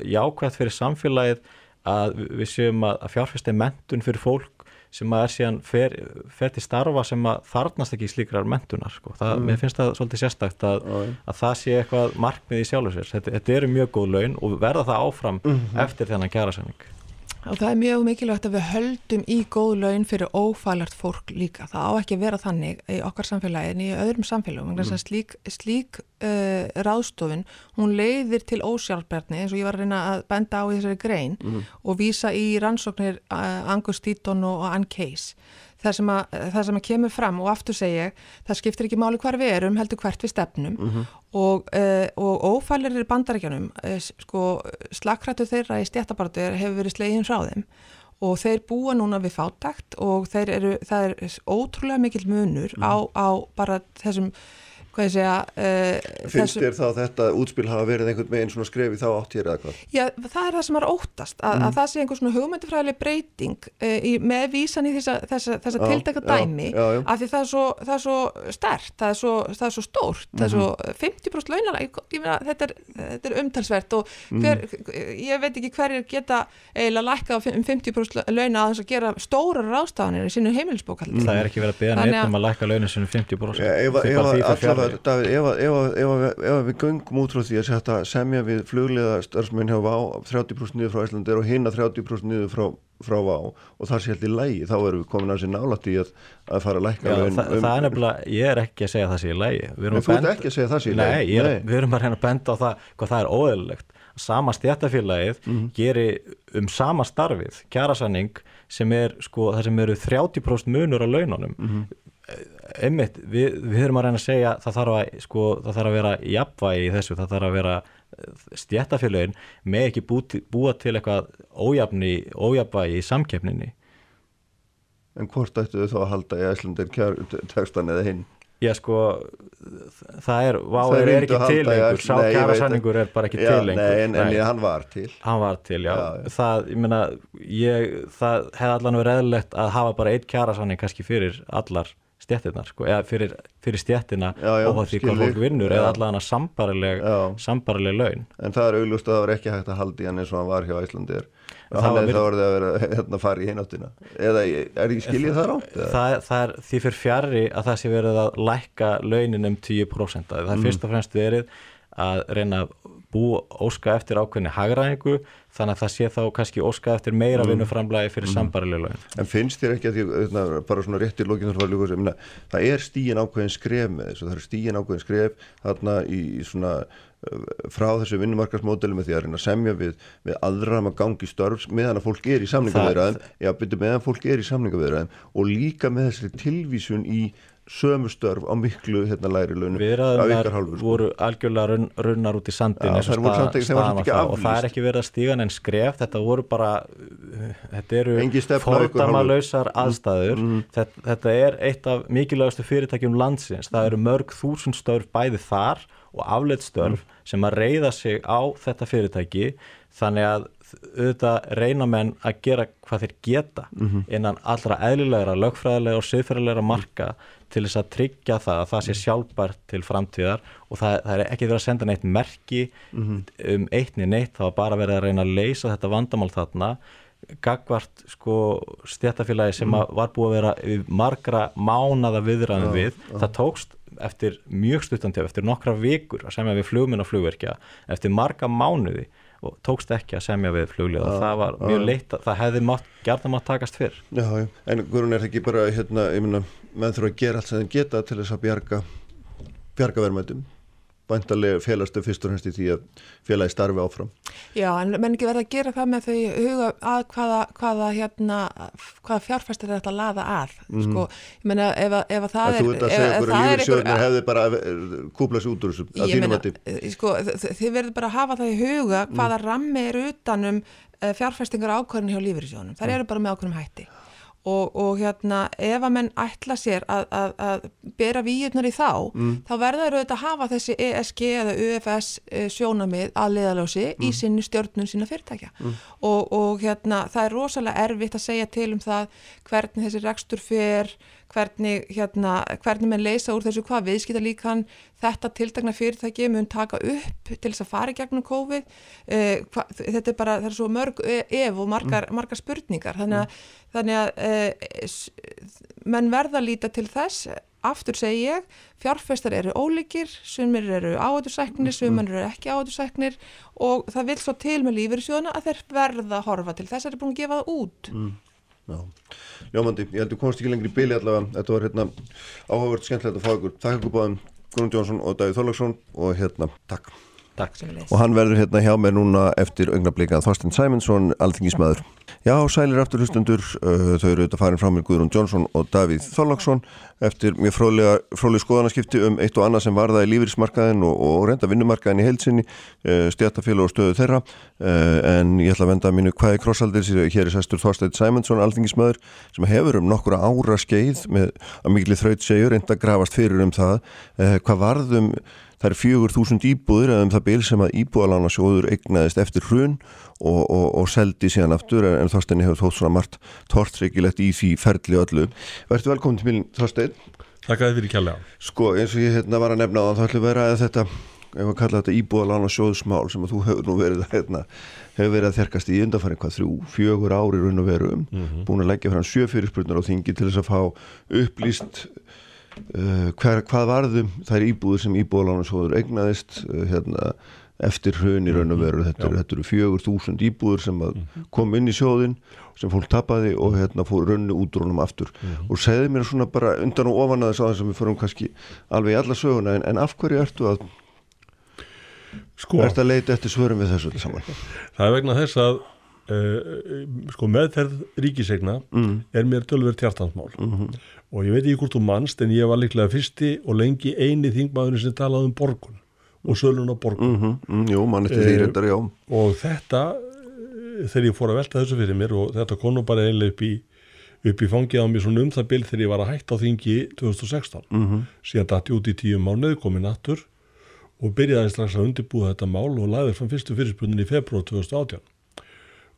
jákvæmt fyrir samfélagið að við séum að fjárfæsti mentun fyrir fólk sem að er síðan fer, fer til starfa sem að þarnast ekki í slíkrar mentunar sko. það, mm. mér finnst það svolítið sérstakt að, að það sé eitthvað markmið í sjálfur sér þetta, þetta eru mjög góð laun og verða það áfram mm -hmm. eftir þennan kjærasending Og það er mjög mikilvægt að við höldum í góð laun fyrir ófælart fólk líka. Það á ekki að vera þannig í okkar samfélagi en í öðrum samfélagum. Mm. Slík, slík uh, ráðstofun, hún leiðir til ósjálfberðni eins og ég var að reyna að benda á þessari grein mm. og vísa í rannsóknir uh, Angus Deaton og Ann Case það sem, að, það sem að kemur fram og aftur segja það skiptir ekki máli hvar við erum heldur hvert við stefnum mm -hmm. og, uh, og ófælir í bandaríkjanum uh, sko, slagkrættu þeirra í stjættabartur hefur verið slegin frá þeim og þeir búa núna við fátakt og eru, það er ótrúlega mikil munur mm -hmm. á, á bara þessum hvað ég segja uh, finnst þér þá þetta útspil hafa verið einhvern veginn svona skref í þá átt hér eða hvað? Já, það er það sem er óttast að, mm. að það sé einhvern svona hugmyndifræðileg breyting uh, í, með vísan í þessa, þessa, þessa já, tildaka dæmi já, já, af því það er svo, það er svo stert það er svo, það er svo stórt mm -hmm. það er svo 50% mhm. launalega þetta, þetta er umtalsvert og hver, mm. ég veit ekki hverjir geta eiginlega lækka um 50% launa að þess að gera stóra rástafanir í sinu heimilisbókalli Það er ekki verið að beða neitt um að lækka launa sinu 50% David, ef, ef, ef, ef við göngum út frá því að setja semja við fluglega störfsmenn hjá VÁ 30% niður frá Íslandir og hinna 30% niður frá, frá VÁ og það sé alltaf í lægi, þá erum við komin að sér nálat í að, að fara að lækka Já, um, það, um, það er nefnilega, ég er ekki að segja það sé í lægi segja það sé í lægi Nei, er, við erum bara hérna að benda á það hvað það er óeðlilegt. Sama stjættafélagið mm -hmm. gerir um sama starfið kjærasanning sem er sko það sem eru 30% munur á laununum. Mm -hmm einmitt, við, við höfum að reyna að segja það þarf að, sko, það þarf að vera jafnvægi í þessu, það þarf að vera eh, stjættafélagin með ekki bú, búa til eitthvað ójafni ójafvægi í samkeppninni. En hvort ættu þau þá að halda í æslandir tekstan eða hinn? Já sko, það er vá, það er, er ekki til lengur, sá kæra sanningur er bara ekki já, til lengur. Nei, en, en hann var til. Hann var til, já, já. Það, ég meina, ég, það hefði allan verið eðlilegt að hafa bara eitt kæra sanning kannski fyrir allar stjættirnar sko, eða fyrir, fyrir stjættina og því hvað fólk vinnur eða allavega sambarileg, sambarileg laun. En það er auglúst að það var ekki hægt að haldi hann eins og hann var hjá Æslandir og hann er þá orðið að vera hérna að fara í hináttina eða er ekki skiljið það rátt? Það, það er því fyrir fjari að það sé verið að lækka launin um 10% það er mm. fyrst og fremst verið að reyna að bú óska eftir ákveðni hagraðingu þannig að það sé þá kannski óska eftir meira mm. vinnuframlægi fyrir mm. sambarileg lögn. En finnst þér ekki að því, hérna, bara svona rétt í lókinn það er stíin ákveðin skref með þessu, það er stíin ákveðin skref þarna í svona uh, frá þessu vinnumarkasmódeli með því að reyna að semja við, við aðra maður gangi störfs meðan að fólk er í byrju meðan fólk er í samlingavirðaðum og líka með þessi tilvísun í sömu störf á miklu hérna læri launum Viðræðunar sko. voru algjörlega runn, runnar út í sandin ja, stað, og það er ekki verið að stíga en skref, þetta voru bara þetta eru fórdamalösar mm. aðstæður mm. þetta, þetta er eitt af mikilvægastu fyrirtækjum landsins, það eru mörg þúsund störf bæði þar og afleitt störf mm. sem að reyða sig á þetta fyrirtæki þannig að auðvitað reyna menn að gera hvað þeir geta mm -hmm. innan allra eðlilegra, lögfræðilega og siðfræðilega marka til þess að tryggja það að það sé sjálfbært til framtíðar og það, það er ekki verið að senda neitt merki mm -hmm. um eittni neitt, það var bara verið að reyna að leysa þetta vandamál þarna gagvart sko stjættafélagi sem mm. var búið að vera margra mánada viðræðum við, já. það tókst eftir mjög stuttantöf, eftir nokkra vikur að semja við flugminn og flugverkja eftir marga mánuði og tókst ekki að semja við fluglið og það var mjög leitt að það hefði gerðan mátt takast fyrr. Já, en Guðrún er það ekki bara hérna, ég minna, menn þurfa að gera allt sem þeim geta til þess að bjarga bjarga verðmættum vantarlega félagstöð fyrst og hennst í því að félagi starfi áfram. Já, en menn ekki verða að gera það með þau huga að hvaða, hvaða, hérna, hvaða fjárfæstir þetta laða að. Mm. Sko, ég menna, ef, ef það að er... Þú ert að segja okkur að lífisjóðnir hefði bara kúplað sér út úr þessu, að þínum að því. Sko, þið verður bara að hafa það í huga hvaða mm. rammi er utanum eh, fjárfæstingar ákvörðin hjá lífisjóðnum. Það mm. eru bara með ákvörðum hætti. Og, og hérna ef að menn ætla sér að, að, að bera výjurnar í þá mm. þá verður auðvitað að hafa þessi ESG eða UFS eh, sjónamið að leðalósi mm. í sinni stjórnun sína fyrirtækja mm. og, og hérna það er rosalega erfitt að segja til um það hvernig þessi rekstur fer hvernig, hérna, hvernig menn leysa úr þessu hvað viðskita líkan þetta tiltakna fyrirtæki mun taka upp til þess að fara í gegnum COVID eh, hva, þetta er bara, það er svo mörg e, ef og margar, mm. margar spurningar þannig að, mm. þannig að eh, menn verða að líta til þess aftur segi ég, fjárfestar eru ólíkir, sumir eru áhættusæknir, mm. sumir eru ekki áhættusæknir og það vil svo til með lífur í sjóðuna að þeir verða að horfa til þess að þeir eru búin að gefa það út mm. Ljómandi, ég held að þú komst ekki lengri í byli allavega, þetta var hérna áhugavert skemmtilegt að fá ykkur, takk ykkur báðum Gunnar Jónsson og Davíð Þorlagsson og hérna, takk Takk. Og hann verður hérna hjá mér núna eftir augnablika Þorsten Simonsson, alþingismæður Já, sælir aftur hlustundur uh, þau eru auðvitað farin frá mér Guðrún Jónsson og Davíð Þorlagsson eftir mjög fróðlega skoðanaskipti um eitt og annað sem varða í lífeyrismarkaðin og, og reynda vinnumarkaðin í heilsinni uh, stjættafélag og stöðu þeirra. Uh, en ég ætla að venda að mínu hvaði krossaldir hér er sestur Þorstein Simonsson, alþingismæður sem hefur um nokkura ára skeið með að miklu þraut segjur reynda að grafast fyrir um það. Hvað varðum Það er fjögur þúsund íbúður eða um það bil sem að íbúðalána sjóður eignaðist eftir hrun og, og, og seldi síðan aftur en, en Þorstein hefur þótt svona margt tortreikilegt í því ferli öllu. Verður velkominn til minn Þorstein. Takk að þið fyrir kjalla. Sko eins og ég hérna var að nefna á það þá ætlum vera að þetta, ef að kalla þetta íbúðalána sjóðsmál sem að þú hefur nú verið að hérna, hefur verið að þerkast í undanfæring hvað þrjú, fjögur ári raun og veru um, mm -hmm. búin að leggja fram sjöfyrirspurnar á þingi til þess að fá upplýst Uh, hver, hvað varðum þær íbúður sem íbúðalánarsóður egnaðist uh, hérna, eftir hrun í raun og veru þetta, þetta eru fjögur þúsund íbúður sem mhm. kom inn í sjóðin sem fólk tapaði og hérna fór raunni útrónum aftur mm -hmm. og segði mér svona bara undan og ofan að þess aðeins sem við förum kannski alveg í alla söguna en, en af hverju ertu að sko, ertu að leita eftir svörum við þessu saman? Það er vegna þess að uh, sko meðferð ríkisegna mm. er mér tölver tjartansmál mm -hmm og ég veit ekki hvort þú mannst en ég var líklega fyrsti og lengi eini þingmaðurinn sem talaði um borgun og sölun á borgun. Mm -hmm, mm, Jú, mann eftir því reyndar, já. Og þetta, eh, þegar ég fór að velta þessu fyrir mér og þetta konu bara einlega upp í upp í fangið á mér svona um það bil þegar ég var að hætta á þingi 2016 mm -hmm. síðan dætti út í tíu mánuð, komið nattur og byrjaði strax að undirbúa þetta mál og laðið frá fyrstu fyrirspunnin í februar 2018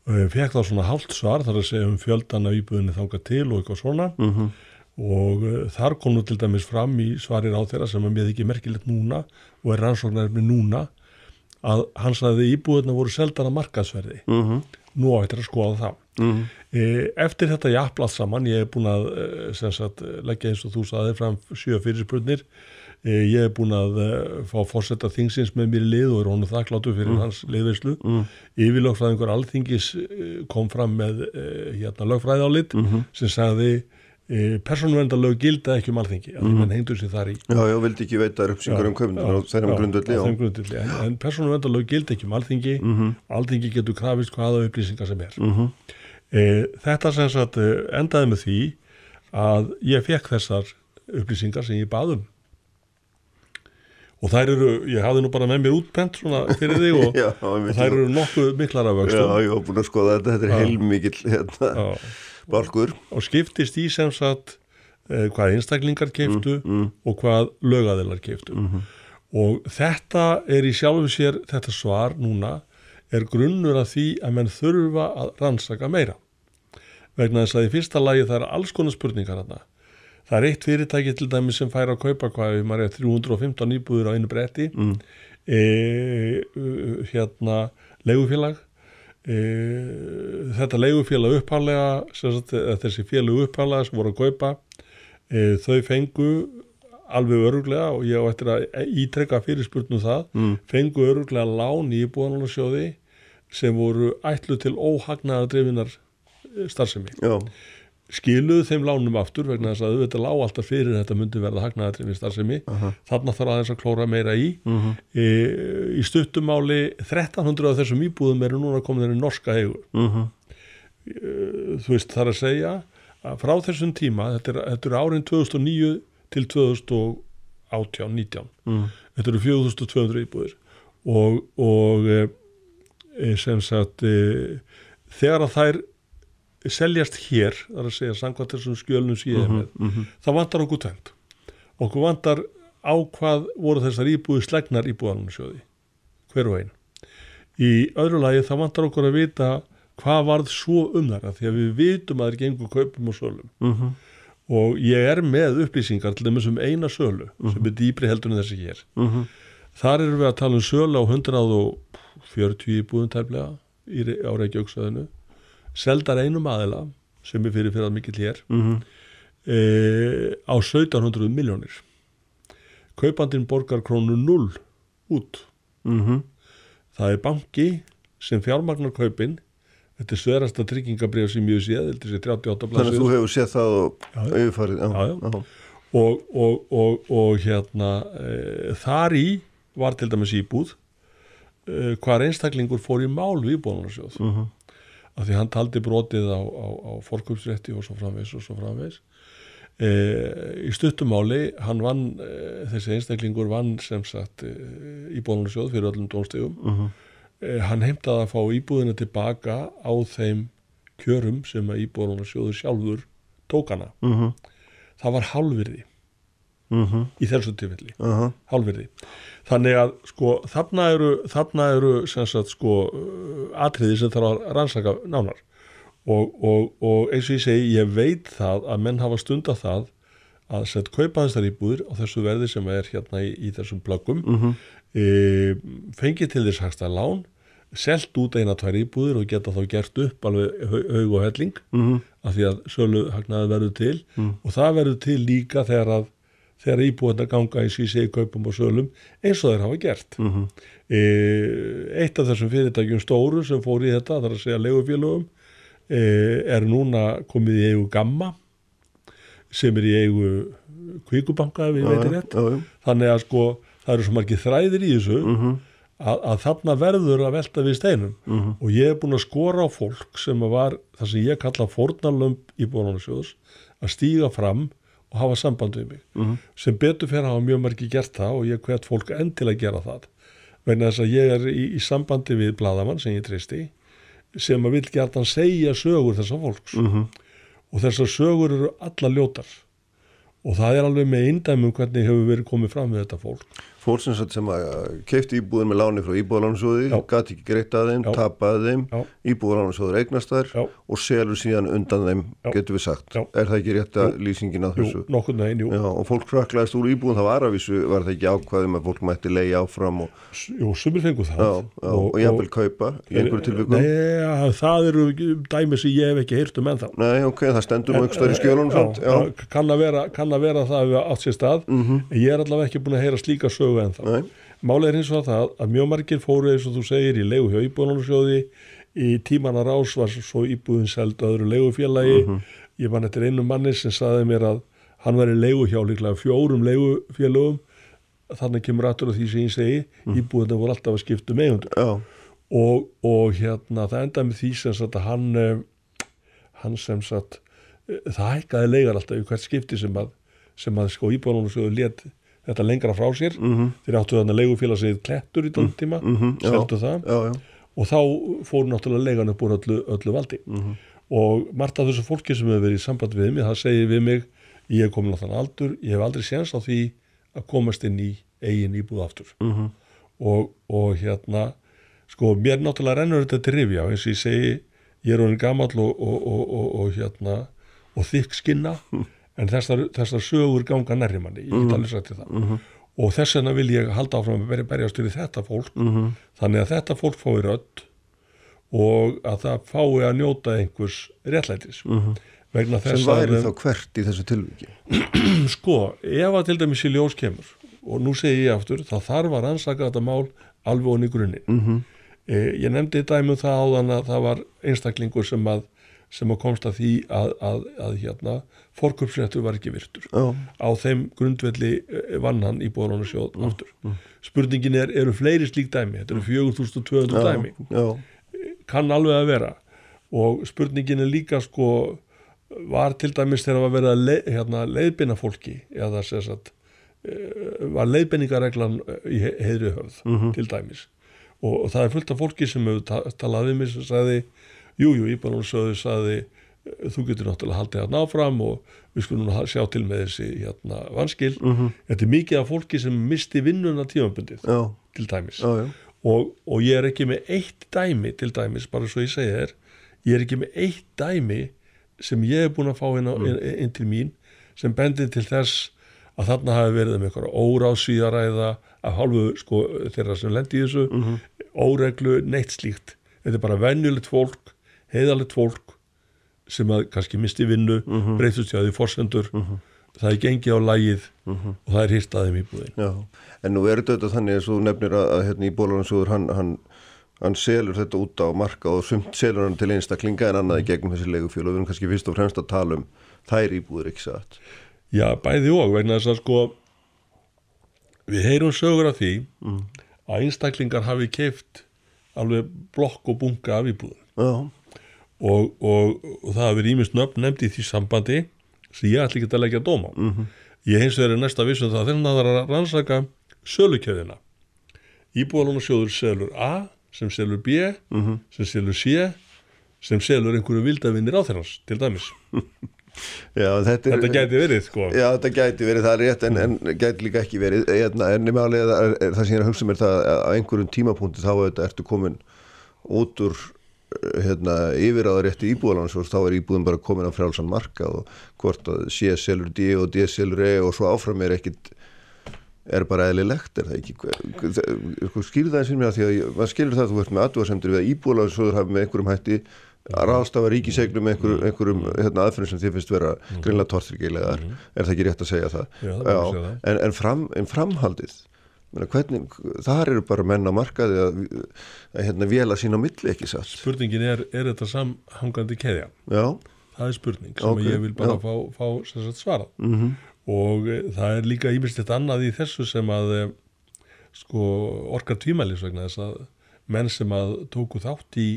og fekk þá svona hálft svar þar að segja um fjöldan af íbúðinni þanga til og eitthvað svona. -hmm og uh, þar kom nú til dæmis fram í svarir á þeirra sem að mér ekki merkilegt núna og er rannsóknar með núna að hans aðeins íbúðuna voru seldan að markaðsverði mhm. -huh. nú á þetta að skoða það mhm. -huh. e, eftir þetta jafnblad saman ég hef búin að e, sagt, leggja eins og þú saðið fram sjö fyrirspurnir e, ég hef búin að fá fórsetta þingsins með mér lið og er honu þakkláttu fyrir -huh. Mhm. hans liðveislu yfirlögfræðingur alþingis kom fram með hérna lögfræðálit sem sagði E, persónuvendalög gilda ekki um alþengi mm -hmm. hengdur sér þar í Já, já, vildi ekki veita uppsingar um köfnum þeirra grundvöldi en, en persónuvendalög gilda ekki um alþengi mm -hmm. alþengi getur krafist hvaða upplýsingar sem er. Mm -hmm. e, þetta sem sagt e, endaði með því að ég fekk þessar upplýsingar sem ég baðum og þær eru, ég hafði nú bara með mér útpent svona fyrir þig og, já, og þær eru nokkuð miklar af vöxtum. Já, ég hef búin að skoða þetta, þetta er heilmikið hérna Balkur. og skiptist í sem sagt eh, hvað einstaklingar keiftu mm, mm. og hvað lögaðilar keiftu mm -hmm. og þetta er í sjálfu sér þetta svar núna er grunnur af því að menn þurfa að rannsaka meira vegna þess að í fyrsta lagi það er alls konar spurningar hana það er eitt fyrirtæki til dæmi sem fær að kaupa hvað við er 315 nýbúður á einu bretti e, hérna legufélag e, þetta leigufélag upphálega þessi félag upphálega sem voru að kaupa e, þau fengu alveg öruglega og ég á eftir að ítrekka fyrirspurnum það mm. fengu öruglega lán í búanalarsjóði sem voru ætlu til óhagnaðar drifinar starfsemi Já. Skiluðu þeim lánum aftur vegna þess að auðvitað lág alltaf fyrir þetta myndi verða hagnaðar drifin starfsemi uh -huh. þarna þarf aðeins að klóra meira í uh -huh. e, í stuttumáli 1300 af þessum íbúðum eru núna komin í norska eigu uh -huh. e, þú veist þar að segja að frá þessum tíma þetta er, þetta er árin 2009 til 2018-19 þetta eru 4200 íbúðir og, og e, e sem sagt e, þegar að þær seljast hér, þar að segja samkvæmt þessum skjölnum sem ég hef með uh -huh. það vantar okkur tvent okkur vantar á hvað voru þessar íbúi slegnar íbúðanunsjóði hver og einn í öðru lagi það vantar okkur að vita hvað varð svo um þar því að við vitum að það er gengur kaupum og sölum. Uh -huh. og ég er með upplýsingar til þess um eina sölu sem er dýbri heldur en þessi hér. Þar erum við að tala um sölu á 140 íbúðum tæmlega á Reykjavíksöðinu seldar einum aðila sem er fyrir fyrir að mikill hér mm -hmm. e, á 1700 miljónir kaupandin borgar krónu 0 út. Mm -hmm. það er banki sem fjármagnar kaupin. Þetta er sverast að tryggingabrið sem ég séð, þetta er 38 blansir þannig að þú hefur séð það og auðfarið og, og, og, og hérna e, þar í var til dæmis íbúð. E, hvar einstaklingur fór í mál við bónarsjóð uh -huh af því hann taldi brotið á, á, á fórkupsrétti og svo framvegs og svo framvegs e, í stuttumáli hann vann, e, þessi einstaklingur vann sem sagt e, íbúðunarsjóð fyrir öllum dónstegum uh -huh. E, hann heimtaði að fá íbúðina tilbaka á þeim kjörum sem að íbúðunarsjóður sjálfur tókana uh -huh. það var halvirði uh mhm. -huh. í þessu tilfelli mhm. halvirði þannig að sko þarna eru, þarna eru sagt, sko, atriði sem þarf að rannsaka nánar og, og, og eins og ég segi ég veit það að menn hafa stunda það að setja kaupaðistar íbúður á þessu verði sem er hérna í, í þessum plöggum mm -hmm. e, fengið til þess hægsta lán selt út eina tvær íbúður og geta þá gert upp alveg haug og helling mm -hmm. af því að sölu hagnaði verður til mm -hmm. og það verður til líka þegar að þegar íbúið að ganga eins og ég segi kaupum og sölum eins og þeir hafa gert mm -hmm. e, eitt af þessum fyrirtækjum stóru sem fór í þetta þar að segja legufélögum e, er núna komið í eigu gamma sem er í eigu kvíkubanka ef ég veitir rétt já, já. þannig að sko það eru svo margir þræðir í þessu mm -hmm. að, að þarna verður að velta við steinum mm -hmm. og ég er búin að skora á fólk sem var það sem ég kalla fornalömp í bónarsjóðs að stíga fram og hafa samband við mig. Mm -hmm. sem betur fyrir að hafa mjög margi gert það og ég hvert fólk enn til að gera það. Vegna þess að ég er í, í sambandi við bladamann sem ég tristi sem að vil gert hann segja sögur þessar fólks. Mm -hmm. og þessar sögur eru alla ljótar. Og það er alveg með eindæmum hvernig hefur verið komið fram með þetta fólk fólk sem, kefti íbúðin með láni frá íbúðalánsjóði, gæti ekki greitt að þeim, Já. tapaði þeim, íbúðalánsjóður eignast þær Já. og selur síðan undan þeim, Já. getur við sagt. Er það ekki rétt að lýsingin að þessu? Jú, nokkur neginn, jú. Og fólk fraklaðist úr íbúðin, það var aðvísu, var það ekki ákvaðum að fólk mætti leiði áfram og... Jú, sumir fengur það. Og, og ég vil kaupa í einhverju tilvíkum. Nei, það eru dæmi sem ég hef ekki heyrt um ennþá. Nei, ok, það stendur mjög stöður í skjölunum. Kann að vera, kann að vera það við -hmm. en. Nei. Málega er eins og það að mjög margir fóru eins og þú segir í leigu hjá íbúðunarsjóði í tímanar ás var svo íbúðin seld öðru leigufélagi uh mhm. -huh. ég man eftir einu manni sem saði mér að hann var í leigu hjá líklega fjórum leigufélagum þannig kemur aftur af því sem ég segi uh mhm. -huh. íbúðina voru alltaf að skipta eigundur uh. og, og hérna það endaði með því sem sagt að hann eh, hann sem sagt eh, það hækkaði leigar alltaf í hvert skipti sem að, sem að sko íbúðunarsjóði let þetta lengra frá sér mm -hmm. þeir áttu þannig að leigufélagsið klettur í þann mhm. tíma mm -hmm. seldu það já, já. og þá fóru náttúrulega leigan upp úr öllu, öllu valdi mm -hmm. og margt af þessu fólki sem hefur verið í samband við mig það segir við mig, ég hef komin á þann aldur ég hef aldrei séns á því að komast inn í eigin íbúð aftur mhm. og, og hérna sko, mér náttúrulega rennur þetta til rifja eins og ég segi, ég er orðin gammal og, og, og hérna og þykk skinna en þessar, þessar sögur ganga nærri manni, ég get mhm. alveg sagt til það mm -hmm. og þess vegna vil ég halda áfram að berjast fyrir þetta fólk mm -hmm. þannig að þetta fólk fái rödd og að það fái að njóta einhvers réttlætis mm -hmm. vegna þess sem væri að þá hvert í þessu tilviki sko, ef að til dæmis í ljós kemur og nú segi ég aftur þá þarf að rannsaka þetta mál alveg onni grunni eh, ég nefndi dæmum það áðan að það var einstaklingur sem að sem að komst að því að, að, að hérna, fórköpsréttur var ekki virtur. Já. á þeim grundvelli eh, vann hann í bóðunar sjóð aftur spurningin er, eru fleiri slík dæmi? Þetta eru 4200 dæmi. já, kann alveg að vera. Og spurningin er líka sko var til dæmis þegar að leið, hérna, leiðbina fólki eða þess að var leiðbeiningareglan í he- heiðri höfð til dæmis. Og, og það er fullt af fólki sem hefur ta talað við mig sem sagði jújú, Íbænursöðu sagði þú getur náttúrulega haldið hérna áfram og við skulum nú sjá til með þessi hérna, vanskil. Þetta er mikið af fólki sem misti vinnuna tímabundið já, til dæmis. Já, já. og, og ég er ekki með eitt dæmi til dæmis, bara svo ég segi þér ég er ekki með eitt dæmi sem ég hef búin að fá inn, á, inn, inn til mín sem bendir til þess að þarna hafi verið um einhverja órásvíðaræða af hálfu sko, þeirra sem lendi í þessu. Óreglu, neitt slíkt. Þetta er bara venjulegt fólk heiðalegt fólk sem að kannski misti vinnu, breytust hjá því forsendur, það er gengið á lægið og það er hýrt að þeim íbúðin. Já, en nú er þetta þannig og þú nefnir að, að hérna í bólansúður hann, hann, hann selur þetta út á marka og sumt selur hann til einstaklinga en annað í gegnum þessi leigufjölu og við erum kannski fyrst og fremst að tala um þær íbúður ekki satt. Já, bæði og vegna þess að sko við heyrum sögur af því að einstaklingar hafi keift alveg blokk og bunga af íbúðum. Já, og, og, og það hafi verið ímest nöfn nefnd í því sambandi sem ég ætla ekki að leggja dóm á ég hins vegar er næsta vissum það þegar það er að rannsaka sölukjöðina íbúðalónu sjóður selur A sem selur B sem selur C sem selur einhverju vildavinnir á þeirrans til dæmis. Já þetta, er, þetta gæti verið sko. Já, þetta gæti verið það rétt en, en gæti líka ekki verið. Hérna, en að það sem ég er að hugsa mér það að á einhverjum tímapunkti þá ertu komin út úr hérna, yfiráðarétti íbúðalans og þá er íbúðin bara komin á frjálsan marka og hvort að C selur D og D selur E og svo áfram er ekkit er bara eðlilegt, er það ekki? Skýrðu það eins og mér að því að maður skilur það að þú ert með aðdúasemdur við að íbúðalansöður hafi með einhverjum hætti að ráðstafa ríkisegnum með einhverjum, einhverjum hérna, aðferðum sem þið finnst vera greinlega tortryggilegar, er það ekki rétt að segja það? Já, segja það. en, en, fram, en framhaldið hvernig, þar eru bara menn á markaði að, að hérna, vela sín á milli ekki satt spurningin er, er þetta samhangandi keðja já, það er spurning sem Ok, ég vil bara já. fá, fá sagt, svarað -hmm. og e, það er líka ímyndst annað í þessu sem að e, sko orkar tvímælis vegna þess að menn sem að tóku þátt í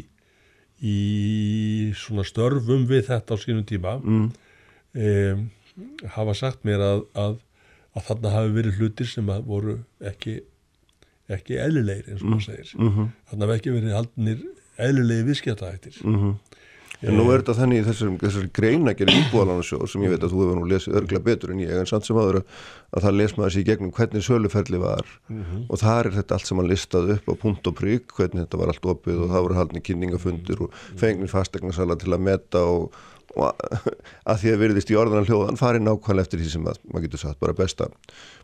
í svona störfum við þetta á sínum tíma mm. hafa sagt mér að, að, að þarna hafi verið hlutir sem voru ekki ekki eðlilegir eins og maður segir. mm -hmm. þarna hafi ekki verið haldnir eðlilegi viðskiptaættir mm en nú er þetta þannig í þessar, þessar greinagerð íbúðalansjóð sem ég veit að þú hefur nú lesið örgla betur en ég en samt sem aður að, að það les maður sér í gegnum hvernig söluferli var. Og þar er þetta allt sem hann listað upp á punkt og prigg, hvernig þetta var allt opið og það voru haldni kynningafundir og fengnir fastegnarsala til að meta og, og að, að því að virðist í orðan hljóðan farið nákvæmlega eftir því sem að, maður getur sagt bara besta,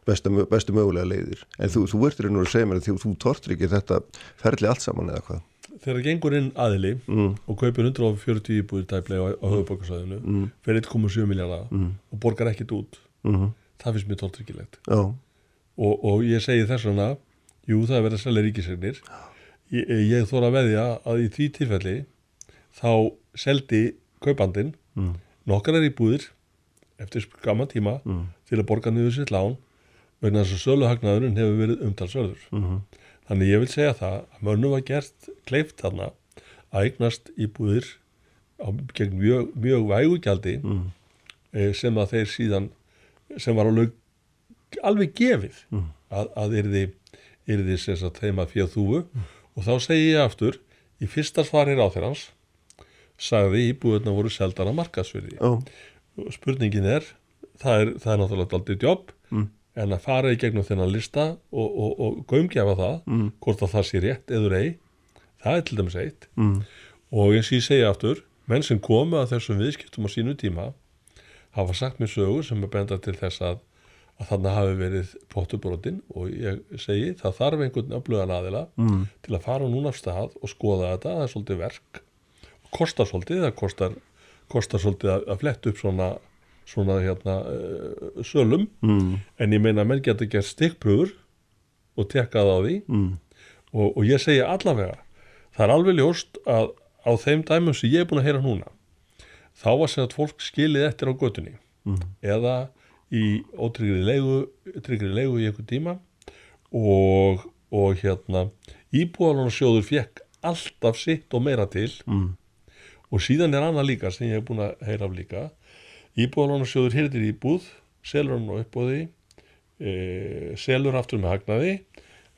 besta, bestu mögulega leiðir en þú, þú ertur einhverju að segja mér að þú, þú tortur ekki þetta ferli allt saman eða hvað þegar gengur inn aðili mm. og kaupir 140 íbúðir tæplega á, á höfuborgarsæðinu mm. fyrir 1,7 miljardar mm. og borgar ekkit út -hmm. það finnst mér tóltryggilegt Já, og, og ég segi þess vegna jú það er verið að selja ríkisegnir ég, ég þóra að veðja að í því tilfelli þá seldi kaupandinn mm. nokkrar íbúðir eftir gaman tíma til að borga niður sitt lán vegna þess að söluhagnaðurinn hefur verið umtalsverður -hmm. Þannig ég vil segja það að mönnum var gert kleift þarna að eignast íbúðir á, gegn mjög, mjög vægugjaldi mm. sem að þeir síðan sem var alveg, alveg gefið mm. að, að yrði, yrði sagt, þeim að fjöð þúfu mm. og þá segi ég aftur í fyrsta svarir á þeirrans sagði íbúðurna voru seldan að markasverði já, spurningin er það er, það er náttúrulega aldrei jobb Mm. en að fara í gegnum þennan lista og, og, og gaumgefa það Mm. hvort að það sé rétt eður ei það er til dæmis eitt mm. og eins og ég segja aftur menn sem komu að þessum viðskiptum á sínu tíma hafa sagt mér sögur sem er benda til þess að að þannig hafi verið pottubrotinn og ég segi það þarf einhvern öflugan aðila mm. til að fara núna af stað og skoða þetta, það er svolítið verk kostar svolítið, það kostar, kostar svolítið að, að fletta upp svona, svona hérna uh, sölum Mm. en ég meina að menn geta gert stikkpröfur og tekkað á því Mm. og, og ég segi allavega það er alveg ljóst að á þeim dæmum sem ég er búin að heyra núna þá var sem að fólk skilið eftir á götunni Mm. eða í ótryggri leigu, leigu í einhver tíma og, og hérna íbúðalánarsjóður fekk alltaf sitt og meira til Mm. Og síðan er annað líka sem ég hef búin að heyra af líka. Íbúðalánarsjóður hýrðir íbúð selur hann á uppbóði e, selur aftur með hagnaði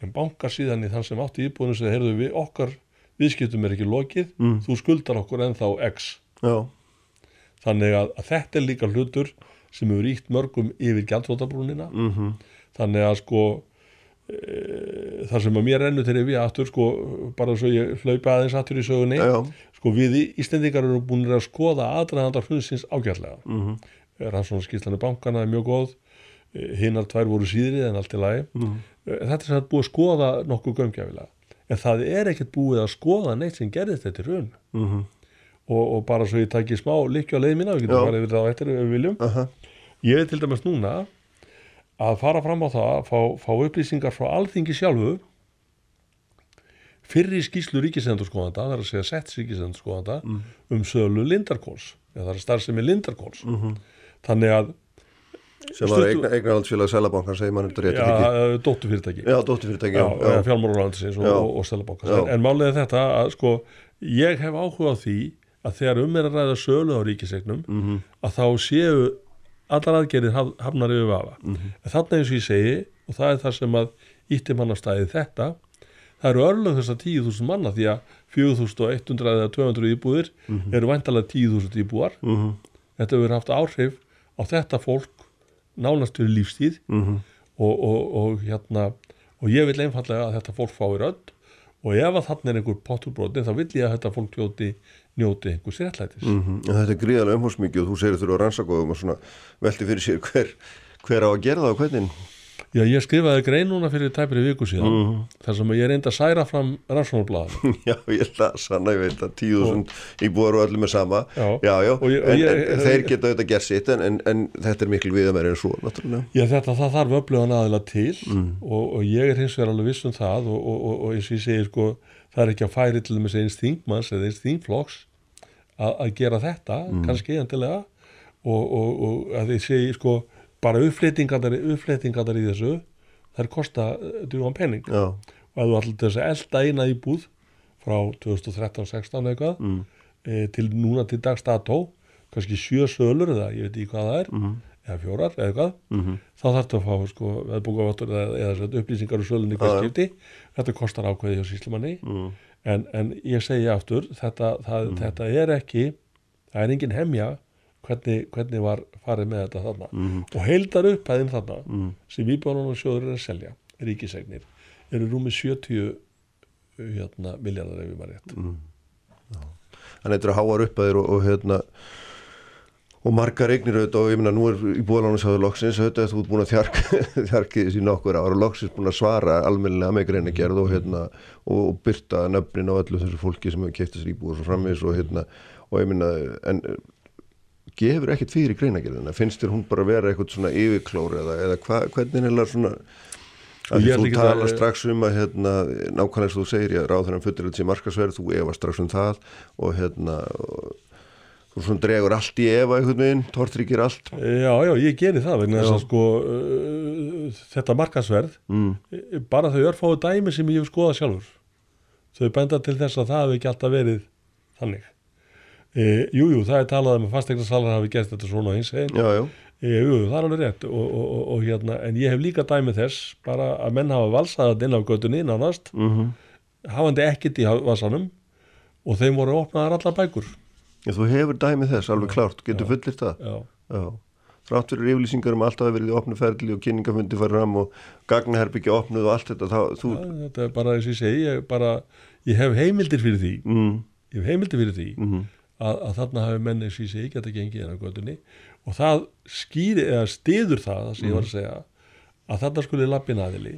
en bankar síðan í þann sem átti íbúðinu sem heyrðu við okkar viðskiptum er ekki lokið, Mm. þú skuldar okkur ennþá X. Já, þannig að, að þetta er líka hlutur sem hefur ítt mörgum yfir gjaldrótabrúnina mhm, þannig að sko þar sem að mér ennur til við aftur sko, bara svo ég hlaupa aðeins aftur í sögunni, já, já, sko við í- Íslendingar eru búin að skoða aðræðandar hrunsins ágætlega. Mhm, rannsóknarskýslanu bankana er mjög góð. Hinnar tvær voru síðrið en allt í lagi. Mhm, þetta er sagt búið að skoða nokkuð gömgjafilega en það er ekkert búið að skoða neitt sem gerðist þetta hrun. Mhm, og, og bara svo ég tæki smá líkja á leið mína, við getum farið yfir það á eftir ef við viljum. Aha, ég er til dæmis núna að fara fram á það að fá, fá upplýsingar frá alþingi sjálfu fyrri skýslu ríkisendurskoðanda, það er að segja sett ríkisendurskoðanda um sölu Lindarkóls eða það er starfsemi Lindarkóls mhm. þannig að, sem var eignarhaldsfélag Sælabankan segir mann þetta rétt ekki. ja, dótturfyrirtæki. Já, dótturfyrirtæki, já, já, já, fjármálaráðansins og, og, og Stelabankas Já. en, er þetta að sko ég hef áhuga á því að þegar um er að ræða sölu á ríkisegnum mhm, að þá séu allar aðgerðir haf, hafnar yfir vafa. Mhm, en þarna eins og ég segi og það er það sem að ítti mannastæði þetta það eru örlög þess að 10.000 manna því að 4.100 eða 200 íbúðir eru væntalega 10.000 íbúar. Mhm, þetta hefur haft áhrif á þetta fólk nánast fyrir lífstíð. Mhm, og, og, og hérna og ég vil einfallega að þetta fólk fái rödd. Og ef að þarna er einhver potturbrotin þá vil ég að þetta fólk njóti, njóti einhvers réttlætis mhm. En þetta er gríðarlega umhúsmikið og þú segir þurfa að rannsaka og svona velti fyrir sér hver, hver á að gera það og hvernig Já, ég skrifaði grein núna fyrir tæpri viku síðan Mhm. þar sem ég reyndi að særa fram rannsóknarblaðan Já, ég las hana, ég veit að tíu þúsund íbúar og öllum er sama Já. já, já. Ég- en, ég- en þeir geta auðvitað gert sitt en, en, en þetta er miklu viðamæri en svo, náttúrulega Já, þetta það þarf öflugan aðila til Mm. og, og ég er hins vegar alveg viss um það og, og, og, eins og ég segir sko það er ekki að færi til þess eins þingmanns eða eins þingflokks að, að gera þetta, Mm. kannski endilega. Og, og, og að ég segi sko bara uppfleytingar í þessu þær kosta drjúan penning Já, og ef þú allir þess að elda eina íbúð frá 2013-16 eitthvað mm, e, til núna til dags dató kannski sjö sölur eða ég veit ekki hvað það er mhm, eða fjórar eða eitthvað mhm, þá þarftu að fá sko, eða, eða upplýsingar úr sölunni já. skipti. Þetta kostar ákveði hjá síslumanni mm, en, en ég segi aftur þetta, það, þetta er ekki það er engin hemja hvernig, hvernig var farið með þetta þarna. Mhm, og heildar upphæðin þarna mm, sem íbjóðan og sjóður er að selja ríkisegnir eru rúmi 70 hérna, miljardar ef ég maður rétt. Mm. Þannig þetta eru háar uppaðir og, og hérna og margar eignir auðvitað og ég meina nú er í búalánusáðu loksins auðvitað þú ert búin að þjark, þjarkið þessi nokkur ára og loksins búin að svara almennilega með greinagerð og hérna og, og byrta nöfnin á öllu þessu fólki sem hefur keipt þessi íbúið svo framvis og hérna og ég meina en eh, gefur ekkert fyrir greinagerðina finnst þér hún bara vera eitthvað svona yfirklóri eða, eða hva, hvernig er það svona að þú ekki að- talar strax um að hérna, nákvæmlega og þú segir, ég ráð þeirra fullir þessi markasverð, þú efa strax um það og hérna þú svona dregur allt í efa einhvern veginn, tortryggir allt. Já, já, ég geri það vegna þess að sko uh, þetta markansverð mm, bara þau örfáðu dæmi sem ég hef skoðað sjálfur. Þau benda til þess að það hafi ekki alltaf verið þannig. E, Jú, jú, það er talað um að fasteignasalar hafi gert þetta svona eins einn. Já, já, e, Jú, það er alveg rétt. Og, og, og, og hérna, en ég hef líka dæmi þess bara að menn hafa valsaðat inn á götunni nánast, mm hafandi ekkit í valsanum og þeim voru opnaðar allar bækur þú hefur dæmið þess alveg klárt, getur fullir það? Já, Já, þrátt fyrir yfirlýsingar um alltaf að verið í opnu ferli og kynningafundi farið fram og gagnaherbyggja opnuð og allt þetta þá, þú, þetta er bara eins og ég segi ég, bara, ég hef heimildir fyrir því. Mm, ég hef heimildir fyrir því mm, að, að þarna hafi menni sem ég segi geta gengið inn á gödunni og það skýri eða stiður það, það sem ég var að segja að þarna skulle lappin aðili.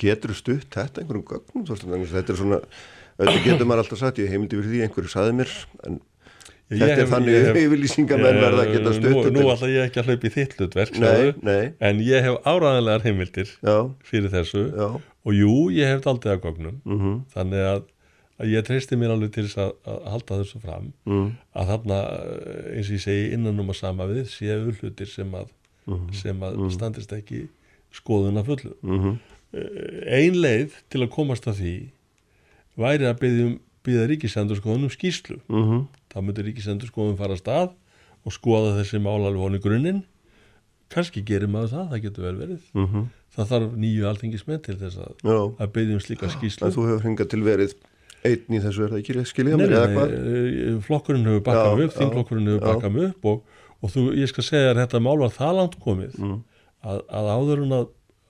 Getur þú stutt þetta einhverjum gögnum? Þetta er svona, þetta getur maður alltaf sagt, ég heimildi fyrir því einhverju saði mér en Ég þetta er þannig ég hef- yfirlýsingamenn verða að geta stutt Nú, ætla ég ekki að hlaupa í þitt hlutverk en ég hef áræðanlegar heimildir já, fyrir þessu. Já. Og jú, ég hef daldið að gögnum. Mhm, þannig að, að ég treysti mér alveg til þess að, að halda þessu fram. Mm, að þarna, eins og ég segi innan um að sama við séu hlutir sem að, sem að standist ekki skoðun að fullu. Mhm, ein leið til að komast að því væri að byggja, um, byggja ríkisendurskoðun um skýslu mhm, þá myndir ríkisendurskoðun fara að stað og skoða þessi mál alveg honi grunninn. Kannski gerir maður það, það getur vel verið. Mhm, það þarf nýju alþingismenn til þess að, að byggja um slíka skýslu En þú hefur hringað til verið einn í þessu, er það ekki rétt skiljað Nei, mér nei, eða hvað? eh, flokkurinn hefur bakkað upp, þingflokkurinn hefur bakkað upp og, og þú, ég skal segja þér þetta mál var það langt komið Mm. að, að áður en að,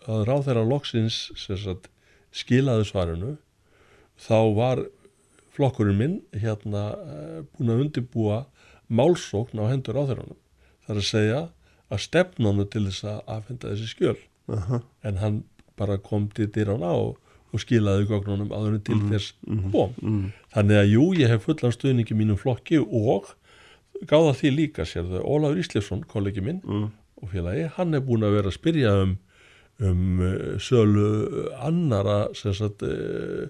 að ráð þeirra loksins sagt, skilaði svarinu þá var flokkurinn minn hérna eh, búin að undirbúa málsókn á hendur ráðherranum. Það er að segja að stefnanu til þess að afhenda þessi skjöl. Aha, en hann bara kom til dyrana og, og skilaði gögnunum en til þess kom. mm, þannig að jú, ég hef fullan stuðningi mínum flokki og gáða því líka sér þau, Ólafur Íslefsson, kollegi minn mm, og félagi, hann er búin að vera að spyrja um, um uh, sölu annara sem sagt uh,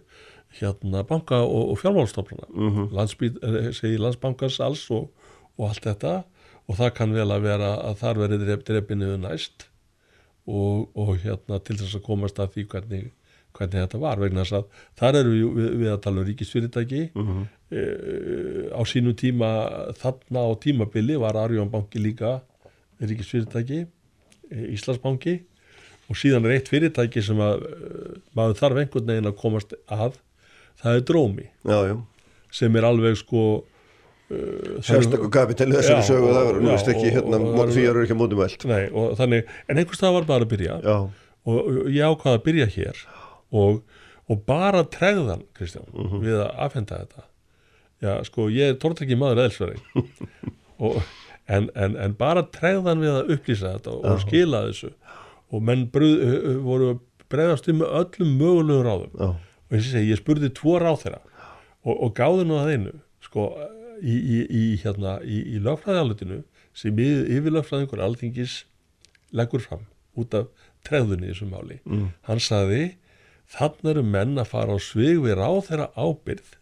hérna banka og, og fjármálstofnana mhm, landsbít, eh, segi landsbankans alls og, og allt þetta og það kann vel að vera að þar verið drep, drepinu næst og, og hérna til þess að komast að því hvernig, hvernig þetta var vegna þess að þar eru við, við, við að tala um ríkisfyrirtæki. Mhm, e, á sínu tíma þarna á tímabili var Arjón banki líka ríkisfyrirtæki e, Íslandsbanki. Og síðan er eitt fyrirtæki sem að maður þarf einhvern veginn að komast að það er drómi. Já, já. Sem er alveg sko uh, Sérstakur kapitæli þessari sögu það var, nú veist ekki hérna, því eru ekki mótumælt Nei, og þannig, en einhvers það var bara að byrja. Já, og, og ég ákvaða að byrja hér og, og bara tregðan Kristján, Mhm. við að afhenda þetta. Já, sko, ég er tortrekki maður eðelsveri og, en, en, en bara tregðan við að upplýsa þetta og, og skila þessu. Og menn bröð, voru bregðast um öllum mögulegum ráðum. Já, og og segi, ég spurði tvo ráð þeirra og, og gáði nú að einu sko, í, í, í, hérna, í, í lögfræðalutinu sem yfir, lögfræðingur alþingis leggur fram út af treðunni í þessu máli. Mm, hann sagði þannig eru menn að fara á svig við ráð þeirra ábyrð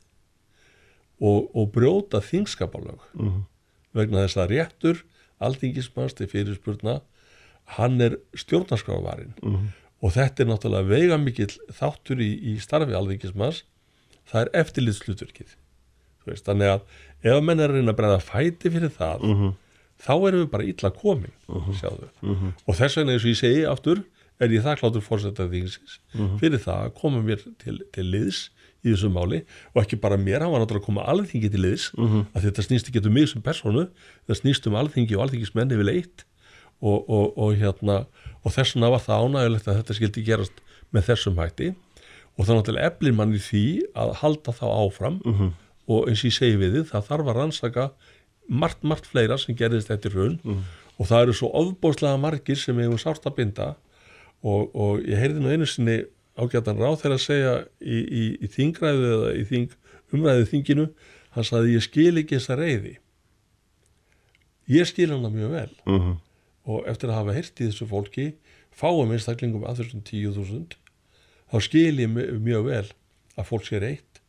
og, og brjóta þingskapalög mm, vegna þess að réttur alþingismanns til fyrirspurna hann er stjórnarskrávarinn mm, og þetta er náttúrulega veiga mikill þáttur í, í starfi alþingismanns. Það er veist, þannig að ef menn er að reyna að bregða fæti fyrir það mhm, þá erum við bara illa komin sjáðu. mhm, og þess vegna eins og ég segi aftur er ég þakkláttur fórsetta þingsins Mhm. fyrir það að koma mér til, til liðs í þessu máli. Og ekki bara mér, hann var náttúrulega að koma alþingi til liðs mhm, að þetta snýst ekki um mig sem personu það snýst um alþingi og alþingismenni vil eitt. Og, og, og hérna og þess vegna var það ánægulegt að þetta skildi gerast með þessum hætti. Og það náttúrulega eflir mann í því að halda þá áfram. Mhm, og eins og ég segi við þið, það þarf að rannsaka margt, margt fleira sem gerðist eftir hrun mhm. og það eru svo ofbóðslega margir sem hefur sárt að binda. Og, og ég heyrði nú einu sinni ágætan ráð þegar að segja í, í, í þingræðu eða í þing, umræðu þinginu. Hann sagði ég skil ekki þessa reyði ég skil hana mjög vel. Mhm, og eftir að hafa heyrt í þessu fólki fáum einstaklingum að þessum 10.000 þá skil ég mjög- vel að fólk sé reitt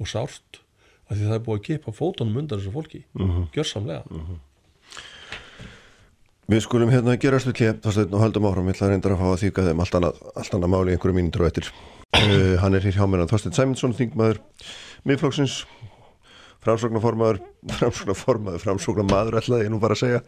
og sárt að því það er búið að kipa fótunum undan þessu fólki mhm. gjörsamlega. Við skulum hérna gerast við klið Þorsteinn og höldum áfram, ég ætla að reynda að fá að þýka þeim allt annað, allt annað máli einhverju mínútur og eftir. Uh, Hann er hér hjá mér að Þorsteinn Sæmundsson, þingmaður miðflokksins framsóknarformaður framsóknarformaður, framsóknarmaður ætlaði ég nú bara að segja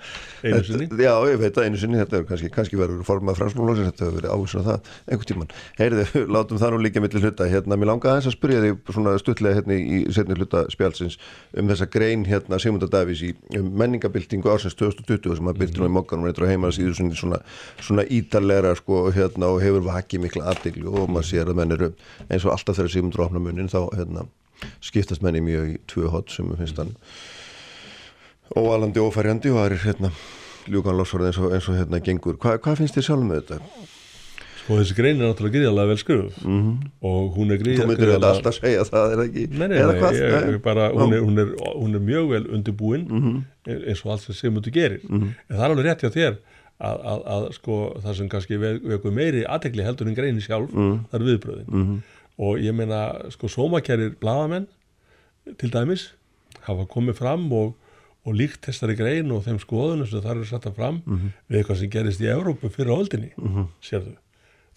Þetta-? Já, ég veit það einu sinni, þetta er kannski, kannski verður formaður framsóknarflokksins, þetta hefur verið ávísun á það einhvern tíman. Heyrðu, látum það nú líka millir hluta, hérna, mér langaði aðeins að spyrja þig svona stuttlega hérna í setni hluta spjálsins um þessa grein hérna Sigmundar Davís í um menningabildingu ársins 2020 sem að byrti nú í mokkanum reyndra heima síður svona, svona, svona ítarlegra sko hérna og hefur vakið mikla aðdegli og maður sér að menn eru eins og alltaf þegar Sigmundur opna munnin þá hérna skiptast menni mjög í tvö hot sem finnst hann óalandi og ófærjandi og það er hérna ljúkanlásvarð eins og, eins og hérna gengur. Hva, hvað finnst þér sjálf með þetta? Sko þessi grein er náttúrulega gríðarlega vel skrifuð mm -hmm. og hún er Þú gríðarlega myndir þetta alltaf segja það, er það ekki? Nei, nei, nei, bara, hún, er, hún, er, hún er mjög vel undirbúin Mhm. eins og allt sem Sigmundur gerir en það er alveg rétt hjá þér að, að, að sko, það sem kannski ve- vekur meiri aðtekli heldur en greinin sjálf það er viðbröðin Mhm. Og ég meina sko sómakærir blaðamenn til dæmis hafa komið fram og, og líkt þessari grein og þeim skoðunum sem það eru setta fram við eitthvað sem gerist í Evrópu fyrir áldinni sérðu.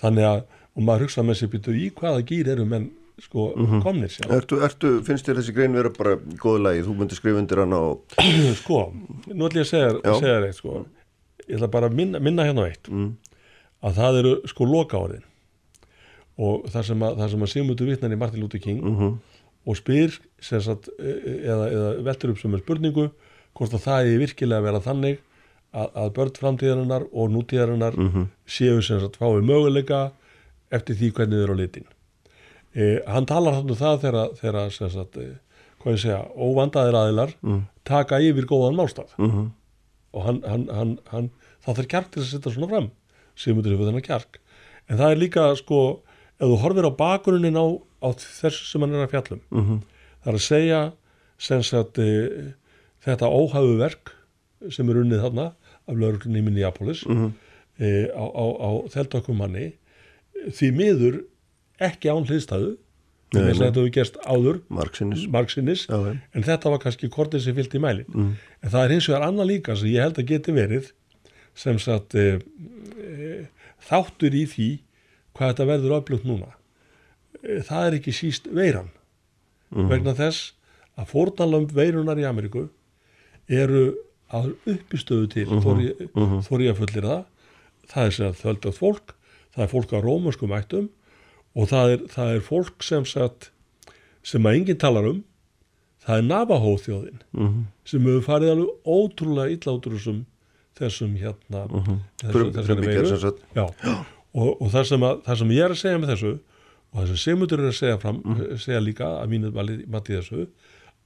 Þannig að, og maður hugsa með sér býtu í hvaða gýr eru menn sko komnir sjálf Ertu, ertu, finnst þér þessi grein vera bara góð lagi? Þú myndir skrifa undir hana og... sko, nú ætlum ég að segja, Já. segja þér eitt sko. ég ætla bara að minna, minna hérna á eitt. Að það eru sko loka orðin og það sem að, að Sigmundur vitnar í Martin Luther King og spyr sagt, e- eða, eða veltur upp sem er spurningu hvort að það er virkilega að vera þannig að, að börn framtíðarinnar og nútíðarinnar séu sem sagt fái möguleika eftir því hvernig þau eru á litin. E, hann talar þannig það þegar, þegar sem sagt, e, hvað ég segja, óvandaðir aðilar taka yfir góðan málstaf Mhm. og hann, hann, hann, hann það þarf kjark til að setja svona fram. Sigmundur hefur þennan kjark. En það er líka sko, ef þú horfir á bakgrunnin á, á þessu sem hann er að fjallum Mhm. það er að segja sagt e, þetta óhæfu verk sem er unnið þarna af lauruglunni í Minneapolis Mhm. e, á, á, á þeldökkum manni því miður ekki án hliðstæðu Nei, þess að þetta hefur gerst áður margsinnis Já, já. en þetta var kannski kortið sem fyllt í mælin en það er hins vegar annað líka sem ég held að geti verið sem sagt e, þáttur í því hvað þetta verður öflugt núna. E, það er ekki síst veiran. Vegna þess að fórnalömb veirunar í Ameríku eru að uppistöðu til uh -huh. þór ég að fullir það það er sem að þöldað fólk það er fólk á rómunskum ættum og það er, það er fólk sem sagt sem að enginn talar um. Það er Navajo þjóðin Mhm. sem hefur farið alveg ótrúlega illa út úr þessum þessum hérna þessu, Frum- þessari frumbyggjar veiru. Og, og það, sem að, það sem ég er að segja með þessu og það sem Sigmundur er að segja fram Mhm. segja líka að mínu mati þessu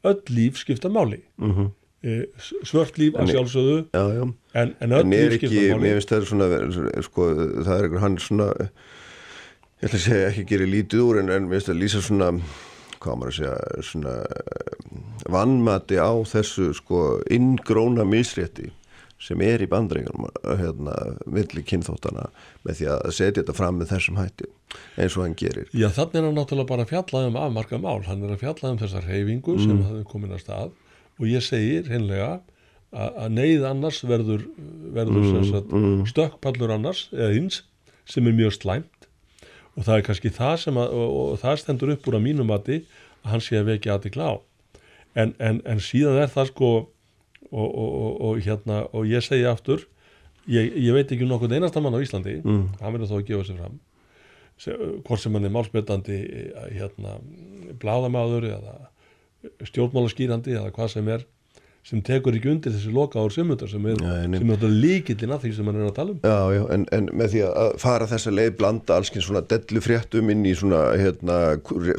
öll líf skipta máli Mhm. e, svört líf að sjálfsögðu Já, já en, en öll En líf ekki, skipta mér máli finnst það svona sko, það er einhver hann svona ég ætla að segja ekki að gera lítið úr en, mér finnst það lýsa svona hvað maður að segja svona eh, vannmati á þessu sko inngróna misrétti sem er í bandringunum hérna, milli kynþóttana með því að setja þetta fram með þessum hætti eins og hann gerir. Já, þannig er hann náttúrulega bara að fjalla um afmarka mál, hann er að fjalla um þessar reyfingu Mm. sem hafði komin að stað. Og ég segir hinnlega að, neyð annars verður, verður Mm, sagt, stökkpallur annars eða hins sem er mjög slæmt. Og það er kannski það sem að, og, og það stendur upp úr að mínum mati að hann sé að vekja aðtikla á. En, en, en síðan er það sko og, og, og, hérna og ég segi aftur ég, ég veit ekki um nokkuð einasta mann á Íslandi Mm. hann verður þó að gefa sér fram. Se- hvort sem hann er málspjötandi hérna, bláðamáður eða stjórnmálaskýrandi eða hvað sem er sem tekur ekki undir þessi loka ár semundar sem er, er líkillin að því sem hann er að tala um. Já, já, en, en með því að fara þessa leið blanda allskinn svona dellu fréttum inn í svona, hérna,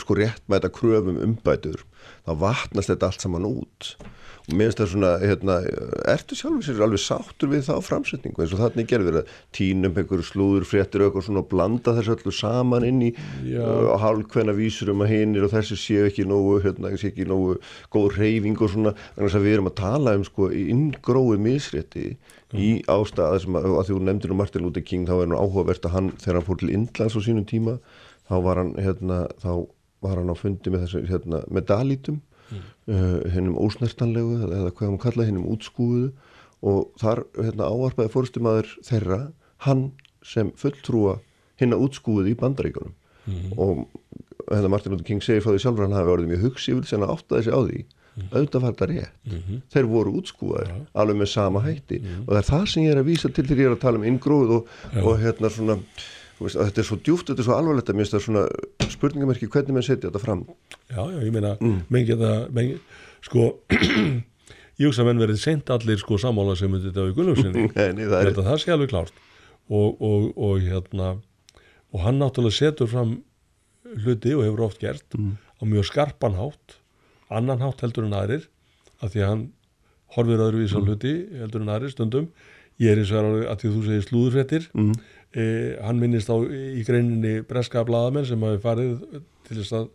sko réttmæta kröfum umbætur, þá vatnast þetta allt saman út mér finnst það svona, hérna, ertu sjálfur sér alveg sáttur við þá framsetningu eins og þannig gerður að tínum einhverju slúður fréttir og svona og blanda þessu öllu saman inn í uh, hálfkvenna vísur um að hinir og þessu séu ekki nógu, hérna, sé ekki nógu góð reyfing og svona, þannig að við erum að tala um sko inngrói misrétti í ástæða sem að, að því þú nefndir um Martin Luther King, þá er nú áhugavert að hann, þegar hann fór til Indlands á sínum tíma, þá var hann, hérna, þá var hann á fundi með þessu, hérna, með dalítum, hennum ósnertanlegu, eða, hvað hann kallaði hennum útskúðu og þar, hérna, ávarpaði fórstumæður þeirra, hann sem fulltrúa hinna útskúðu í bandaríkunum og hérna Martin Luther King segir frá því sjálfur að hann hafi orðið mjög hugsi yfir sem að áttaði sig á því. Auðvitað var þetta rétt. Þeir voru útskúðar alveg með sama hætti. Og það er það sem ég er að vísa til þegar ég er að tala um inngróð og, og hérna svona veist, að þetta er svo djúft, þetta er svo alvarlegt að mér finnst það svona spurningamerki hvernig menn setja þetta fram. Já, já, ég meina, mm. menn geta menn, sko ég hugsa að menn verið sent allir sko sammála sem þetta á það Ég er- að það sé alveg klárt. Og, og, og hérna og hann náttúrulega setur fram hluti og hefur oft gert á mjög skarpan hátt annan hátt heldur en aðrir af því að hann, horfir öðruvís á hluti heldur en aðri stundum. Ég er eins og að því þú segir slúðurfrettir mm. Eh, hann minnist á í greininni breska bladamenn sem hafi farið til þess að,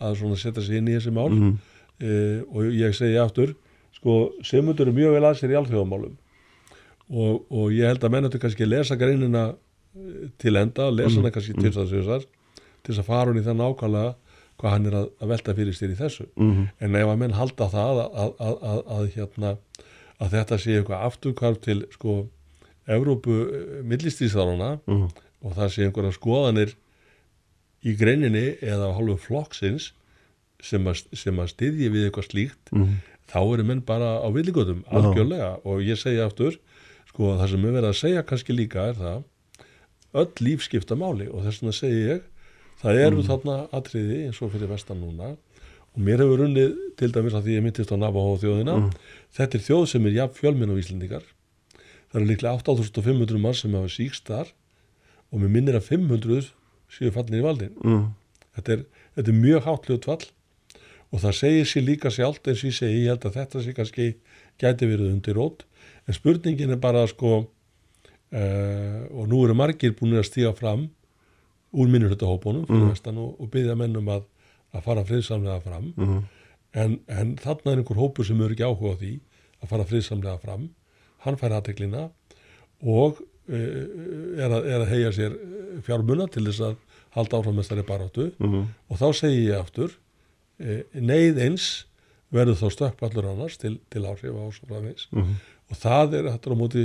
að setja sig inn í þessi mál mm. eh, og ég segi aftur sko semundur er mjög vel að sér í alþjóðamálum og, og ég held að menn þetta kannski lesa greinina eh, til enda, lesa hana mm. kannski til þess að til þess að fara hún í það nákvæmlega hvað hann er að, að velta fyrir sér í þessu mm -hmm. en ef að menn halda það að, að, að hérna, þetta sé eitthvað afturkvarf til sko Evrópu eh, millistíðsarana mm og það sé einhverja skoðanir í greininni eða á hálfu flokksins sem að, sem að styðji við eitthvað slíkt mm þá eru menn bara á villigötum algjörlega. Og ég segja aftur sko það sem við verðum að segja kannski líka er það öll lífskipta máli og þess vegna segi ég það eru mm. þarna atriði eins og fyrir vestan núna. Og mér hefur unnið til dæmis að því ég myndist á Navajo þjóðina mm. þetta er þjóð sem er jafn fjölminn á Íslandingar það eru líklega 8500 mann sem hafa síkst þar og mér minnir að 500 séu fallinir í valdin mm. þetta, er, þetta er mjög hátljóð tvall og það segir sér líka sjálft eins og ég segi, ég held að þetta sé kannski gæti verið undir rót en spurningin er bara sko uh, og nú eru margir búin að stíga fram úr minnurhundahópunum fyrir mm. vestan og, og byggja mennum að, að fara friðsamlega fram mm. en, en þarna er einhver hópur sem eru ekki áhuga á því að fara friðsamlega fram hann fær aðteklina og e, er, að, er að heia sér fjármuna til þess að halda áfram með þessari baróttu mm. og þá segi ég aftur e, neyð eins verður þá stökkpallur annars til, til áhrif á svo framvegs og það er hættur á móti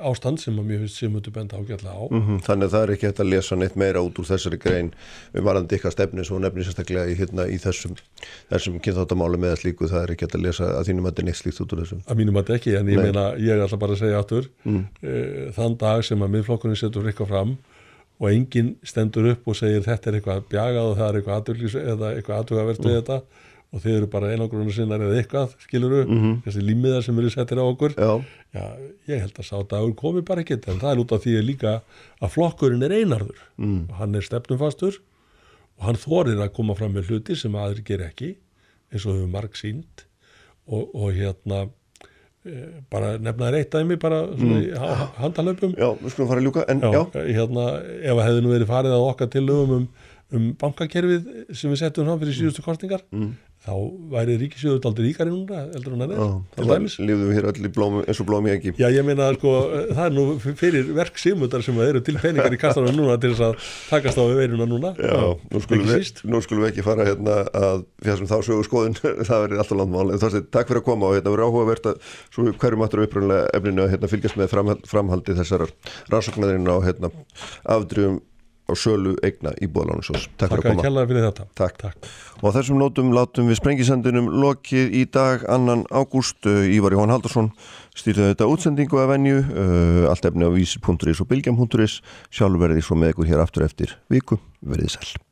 ástand sem að mjög sem myndu benda ágjörlega á. Mm -hmm. Þannig að það er ekki hægt að lesa neitt meira út úr þessari grein um varandi ykkar stefni svo nefnir sérstaklega í, hérna, í þessum, þessum kynþáttamáli með slíku það er ekki hægt að lesa að þínum að þetta er neitt slíkt út úr þessum. Að mínum að þetta ekki en ég Nei. meina ég er alltaf bara að segja aftur mm. e, þann dag sem að miðflokkurinn setur eitthvað fram og enginn stendur upp og segir þetta er eitthvað bjagað og það er eitthvað aðtugavert við mm. þetta og þeir eru bara einangrunum sinnar eða eitthvað, skiluru, mm -hmm. þessi límiðar sem eru settir á okkur Já. Já, ég held að sá dagur komi bara ekkert en það er út af því líka að flokkurinn er einarður mm. og hann er stefnumfastur og hann þorir að koma fram með hluti sem aðri ger ekki eins og hefur marg sínt og, og hérna e, bara nefnaður eitt dæmi bara mm. handalöpum Já, við skulum fara að ljúka en já, já. Hérna, ef að hefði nú verið farið að okkar tilögum um, um bankakerfið sem við settum fram fyrir síðustu kostingar mm þá væri ríkisjóður aldrei ríkari núna eldur hún að dæmis. Lífðum við hér allir blóm, eins og blómi ekki. Já ég meina sko það er nú fyrir verk simundar sem eru til peningar í kastanum núna til þess að takast á við veiruna núna. Já, nú skulum, við, nú skulum við ekki fara hérna að þessum þá sögur skoðun það verður alltaf landmál að takk fyrir að koma og hérna verður áhugavert að svo hverjum aftur uppröðinlega efninu að hérna, fylgjast með framhaldi þessar rannsóknarinn á hérna, afdrjum á sölu eigna í bóðalánarsós Takk fyrir að koma. fyrir Takk. Takk. Og þessum nótum látum við sprengisendunum lokið í dag annan ágúst. Ívar Jón Haldarsson stýrði þetta útsendingu af venju. Uh, allt efni á vísir.is og bilgjam.is sjálfur verði svo með ykkur hér aftur eftir viku. Verðið sæl